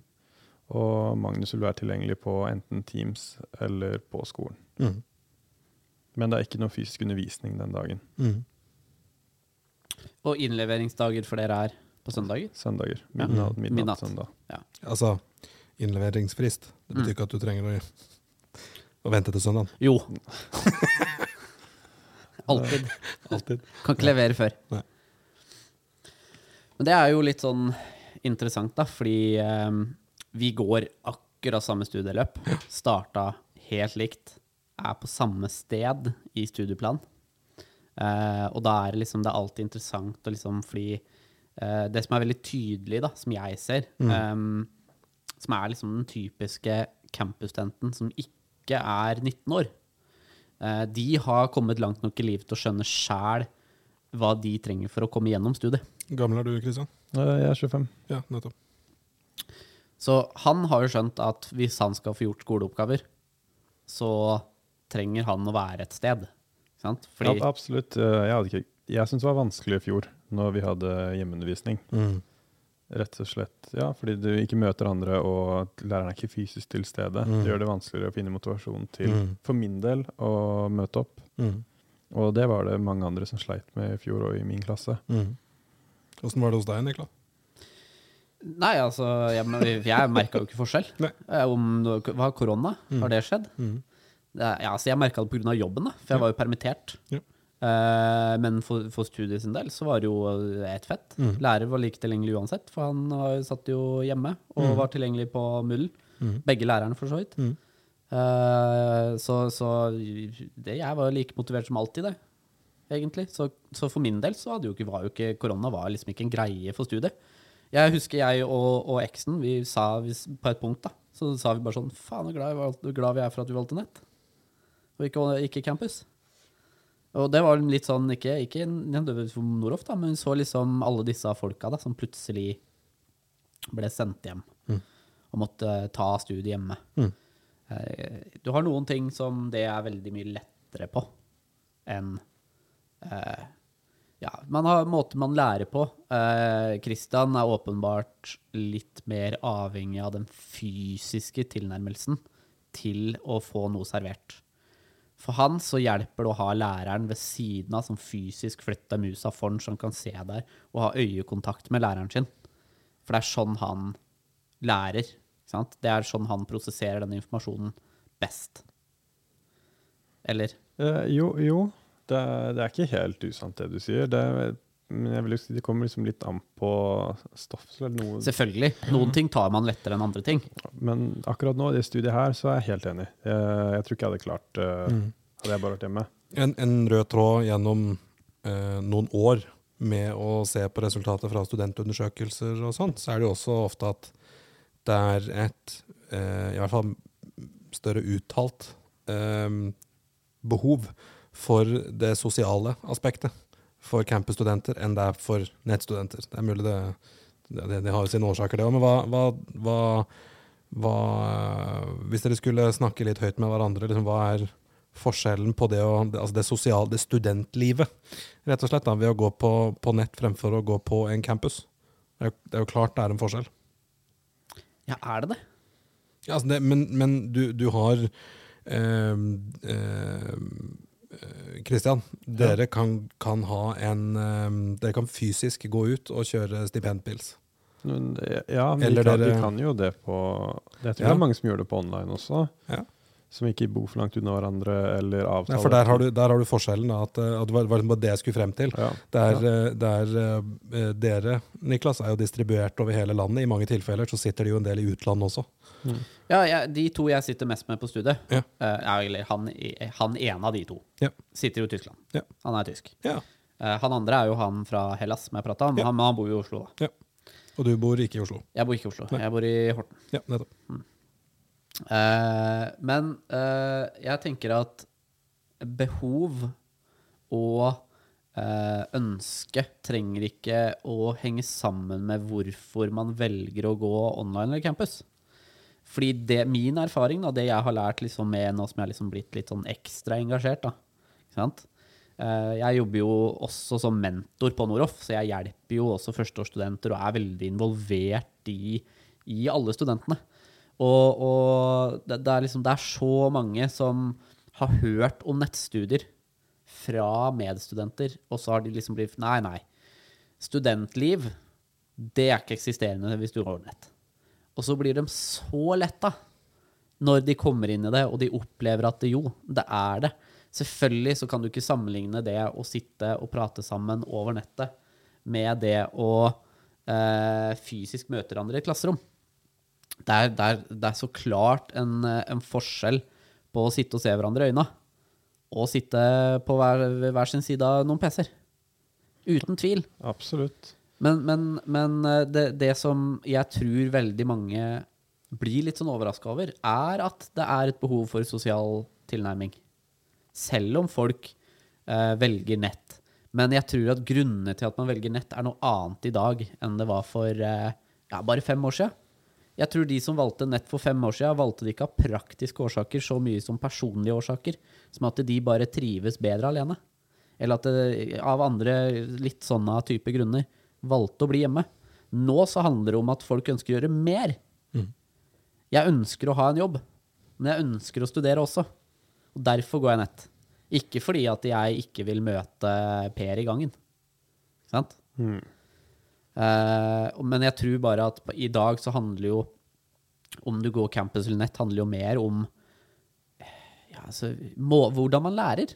Og Magnus vil være tilgjengelig på enten Teams eller på skolen. Mm. Men det er ikke noe fysisk undervisning den dagen. Mm. Og innleveringsdager for dere er på søndager? Søndager. Midnatt, midnatt, Midnatt. søndag. Altså, innleveringsfrist. Det betyr Mm. ikke at du trenger å, å vente til søndag. Jo. Alltid. Alltid. Kan ikke levere før. Nei. Men det er jo litt sånn interessant, da, fordi um, vi går akkurat samme studieløp. Starta helt likt. Er på samme sted i studieplan. Uh, og da er det liksom Det er alltid interessant å liksom Fordi uh, det som er veldig tydelig, da, som jeg ser, eh, som er liksom den typiske campusstudenten som ikke er 19 år, eh, de har kommet langt nok i livet til å skjønne sjæl hva de trenger for å komme gjennom studiet. Gammel er du, Kristian? Eh, Jeg er 25. Ja, nettopp. Så han har jo skjønt at hvis han skal få gjort skoleoppgaver, så trenger han å være et sted. Sant? Fordi, Ja, absolutt. Eh, Jeg, hadde ikke- jeg syns det var vanskelig i fjor, når vi hadde hjemmeundervisning. Mhm. Rett og slett. Ja, fordi du ikke møter andre, og læreren er ikke fysisk til stede. Mm. Det gjør det vanskeligere å finne motivasjon til, Mm. for min del, å møte opp. Mm. Og det var det mange andre som sleit med i fjor og i min klasse. Åssen var det hos deg, Niklas? Nei, altså, jeg, jeg merka jo ikke forskjell. Eh, Om det var korona, Mm. har det skjedd? Det, er- ja, altså, jeg merka det pga. jobben, da, for jeg var jo permittert. Ja. Eh, men for, for studiet sin del så var det jo ett fett. Mm. Lærer var like tilgjengelig uansett, for han var- satt jo hjemme og mm. var tilgjengelig på Mull. Mm. Begge lærerne, for så vidt. Eh, så så det, jeg var like motivert som alltid, det. Egentlig. Så, så for min del så jo ikke, var jo ikke korona var liksom ikke en greie for studiet. Jeg husker jeg og, og eksen, vi sa vi, på et punkt, da, så sa vi bare sånn Faen, så glad, glad vi er for at vi valgte nett, og ikke, ikke campus. Og det var litt sånn, ikke, ikke nødvendigvis for Noroff, da, men vi så liksom alle disse folka da, som plutselig ble sendt hjem Mm. og måtte ta studiet hjemme. Mm. Eh, Du har noen ting som det er veldig mye lettere på. enn eh, Ja, man har måter man lærer på. Eh, er åpenbart litt mer avhengig av den fysiske tilnærmelsen til å få noe servert. For han så hjelper det å ha læreren ved siden av som fysisk flytter musa foran, så han kan se der og ha øyekontakt med læreren sin. For det er sånn han lærer. Ikke sant? Det er sånn han prosesserer den informasjonen best. Eller? Eh, jo, jo. Det, det er ikke helt usant, det du sier. Det, men jeg vil jo si det kommer liksom litt an på stoff. Noe, Selvfølgelig. Noen ting tar man lettere enn andre ting. men akkurat nå, i det studiet her, så er jeg helt enig. Jeg, jeg tror ikke jeg hadde klart uh, Mm. Hadde jeg bare vært hjemme. En, en rød tråd gjennom uh, noen år med å se på resultater fra studentundersøkelser og sånt, så er det jo også ofte at det er et uh, i hvert fall større uttalt eh, behov for det sosiale aspektet for campusstudenter enn det er for nettstudenter. Det er mulig det, det, det, har sine årsaker, det òg, men hva, hva, hva, hva Hvis dere skulle snakke litt høyt med hverandre, liksom, hva er forskjellen på det, å, det- altså det sosiale, det studentlivet, rett og slett, da, ved å gå på, på nett fremfor å gå på en campus? Det er, jo, det er jo klart det er en forskjell. Ja, er det det? Ja, altså det, men, men du, du har øh, ehm, eh, Christian, dere kan, kan ha en Dere kan fysisk gå ut og kjøre stipendpils. Ja, men Eller vi, kan, dere- kan jo det på Jeg tror Ja. det er mange som gjør det på online også. Ja. Som ikke bor for langt unna hverandre, eller avtaler. avtaler. for der har, du, der har du forskjellen. At, eh, at det var, liksom det jeg skulle frem til. Ja. Der, eh, der eh, dere, Niklas, er jo distribuert over hele landet. I mange tilfeller så sitter de jo en del i utlandet også. Ja, jeg, de to jeg sitter mest med på studiet, Ja. uh, eller han, han ene av de to, Ja. sitter jo i Tyskland. Ja. Han er tysk. Ja. Eh, han andre er jo han fra Hellas, som jeg prata om. Han, men han bor jo i Oslo, da. Og du bor ikke i Oslo. Jeg bor ikke i Oslo. Nei. Jeg bor i Horten. Ja, nettopp. Eh, men eh, jeg tenker at behov og eh, ønske trenger ikke å henge sammen med hvorfor man velger å gå online eller campus. Fordi det, min erfaring, da, det jeg har lært liksom med nå som jeg har liksom blitt litt sånn ekstra engasjert, da? Eh, jeg jobber jo også som mentor på Noroff, så jeg hjelper jo også førsteårsstudenter og er veldig involvert i, i alle studentene. Og, og det, det, er liksom, det er så mange som har hørt om nettstudier fra medstudenter, og så har de liksom blitt Nei, nei. Studentliv, det er ikke eksisterende hvis du har nett. Og så blir de så letta når de kommer inn i det, og de opplever at det, jo, det er det. Selvfølgelig så kan du ikke sammenligne det å sitte og prate sammen over nettet med det å eh, fysisk møte hverandre i et klasserom. Det er, det er, det er så klart en, en forskjell på å sitte og se hverandre i øynene og sitte på hver, hver sin side av noen PC-er. Uten tvil. Absolutt. Men, men, men eh, det, det som jeg tror veldig mange blir litt sånn overraska over, er at det er et behov for sosial tilnærming. Selv om folk eh, velger nett. Men jeg tror at grunnene til at man velger nett, er noe annet i dag enn det var for eh, ja, bare fem år siden. Jeg tror de som valgte nett for fem år siden, valgte det ikke av praktiske årsaker så mye som personlige årsaker. Som at de bare trives bedre alene. Eller at det av andre litt sånne type grunner valgte å bli hjemme. Nå så handler det om at folk ønsker å gjøre mer. Jeg ønsker å ha en jobb, men jeg ønsker å studere også. Og derfor går jeg nett. Ikke fordi at jeg ikke vil møte Per i gangen. Ikke sant? Mm. Uh, men jeg tror bare at i dag så handler jo om du går campus eller nett, handler jo mer om ja, altså, må, hvordan man lærer.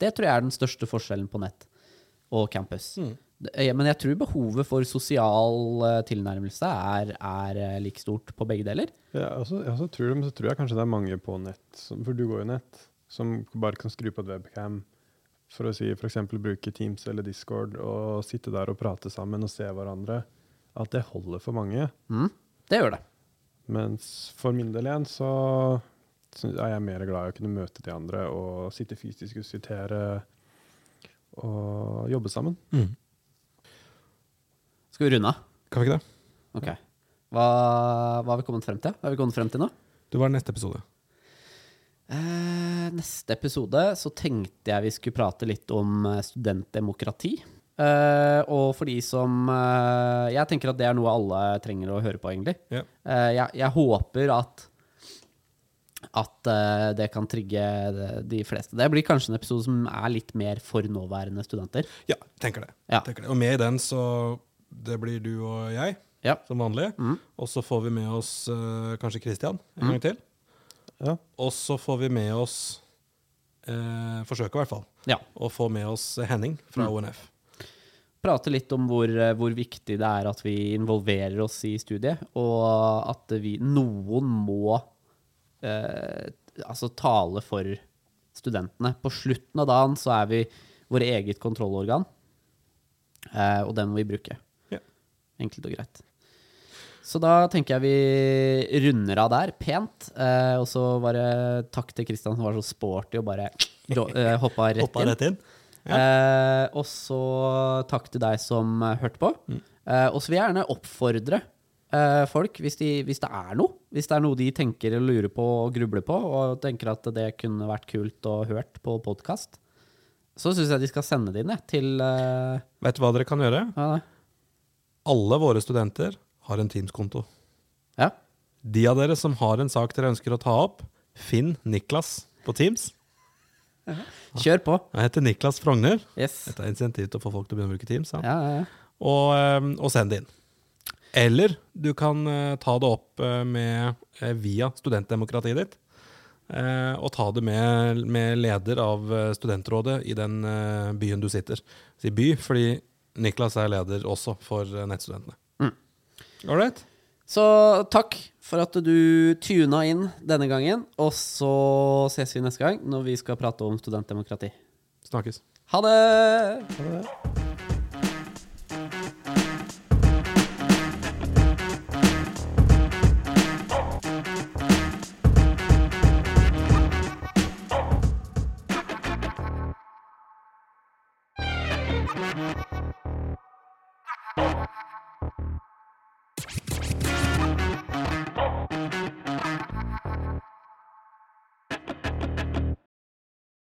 Det tror jeg er den største forskjellen på nett og campus. Eh, Men jeg tror behovet for sosial eh, tilnærmelse er, er eh, like stort på begge deler. Ja, også, jeg også tror, men så tror jeg kanskje det er mange på nett, for du går jo nett, som bare kan skru på et webcam for å si f.eks. bruke Teams eller Discord og sitte der og prate sammen og se hverandre. At det holder for mange. Mm, det gjør det. Mens for min del igjen så så er jeg mer glad i å kunne møte de andre og sitte fysisk og sitere og jobbe sammen. Mm. Skal vi runde av? Kan vi ikke det? Ok. Hva, hva har vi kommet frem til? Hva har vi kommet frem til nå? Det var neste episode. Eh, neste episode så tenkte jeg vi skulle prate litt om eh, studentdemokrati. Eh, og for de som eh, Jeg tenker at det er noe alle trenger å høre på, egentlig. Ja. Eh, jeg, jeg håper at at eh, det kan trigge de- de fleste. Det blir kanskje en episode som er litt mer for nåværende studenter. Ja, tenker det. Ja. tenker det. Og med i den så Det blir du og jeg, Ja. som vanlig. Mm. Og så får vi med oss uh, kanskje Christian en gang til. Ja. Og så får vi med oss uh, Forsøke, i hvert fall. ja. Å få med oss Henning fra Mm. ONF. prate litt om hvor, eh, hvor viktig det er at vi involverer oss i studiet, og at vi, noen må uh, altså tale for studentene. På slutten av dagen så er vi vårt eget kontrollorgan, eh, og den må vi bruke. Ja. Enkelt og greit. Så da tenker jeg vi runder av der, pent. Eh, og så bare takk til Kristian som var så sporty og bare eh, hoppa rett Hoppa inn. rett inn. Eh, og så takk til deg som hørte på. Mm. Eh, og så vil jeg gjerne oppfordre eh, folk, hvis, de, hvis det er noe, hvis det er noe de tenker og lurer på og grubler på, og tenker at det kunne vært kult å hørt på podkast, så syns jeg de skal sende det inn til eh, Vet du hva dere kan gjøre? ja. Alle våre studenter har en Teams-konto. ja. De av dere som har en sak dere ønsker å ta opp, finn Niklas på Teams. Kjør på. Jeg heter Niklas Frogner. Yes. Dette er insentiv til å få folk til å begynne å bruke Teams. Ja. Ja, ja, ja. Og, eh, og send det inn. Eller du kan eh, ta det opp eh, med, eh, via studentdemokratiet ditt. og ta det med, med leder av studentrådet i den byen du sitter. Si by, fordi Niklas er leder også for eh, nettstudentene. Mm. Ålreit? Så takk for at du tuna inn denne gangen, og så ses vi neste gang når vi skal prate om studentdemokrati. Snakkes. Ha det! Ha det.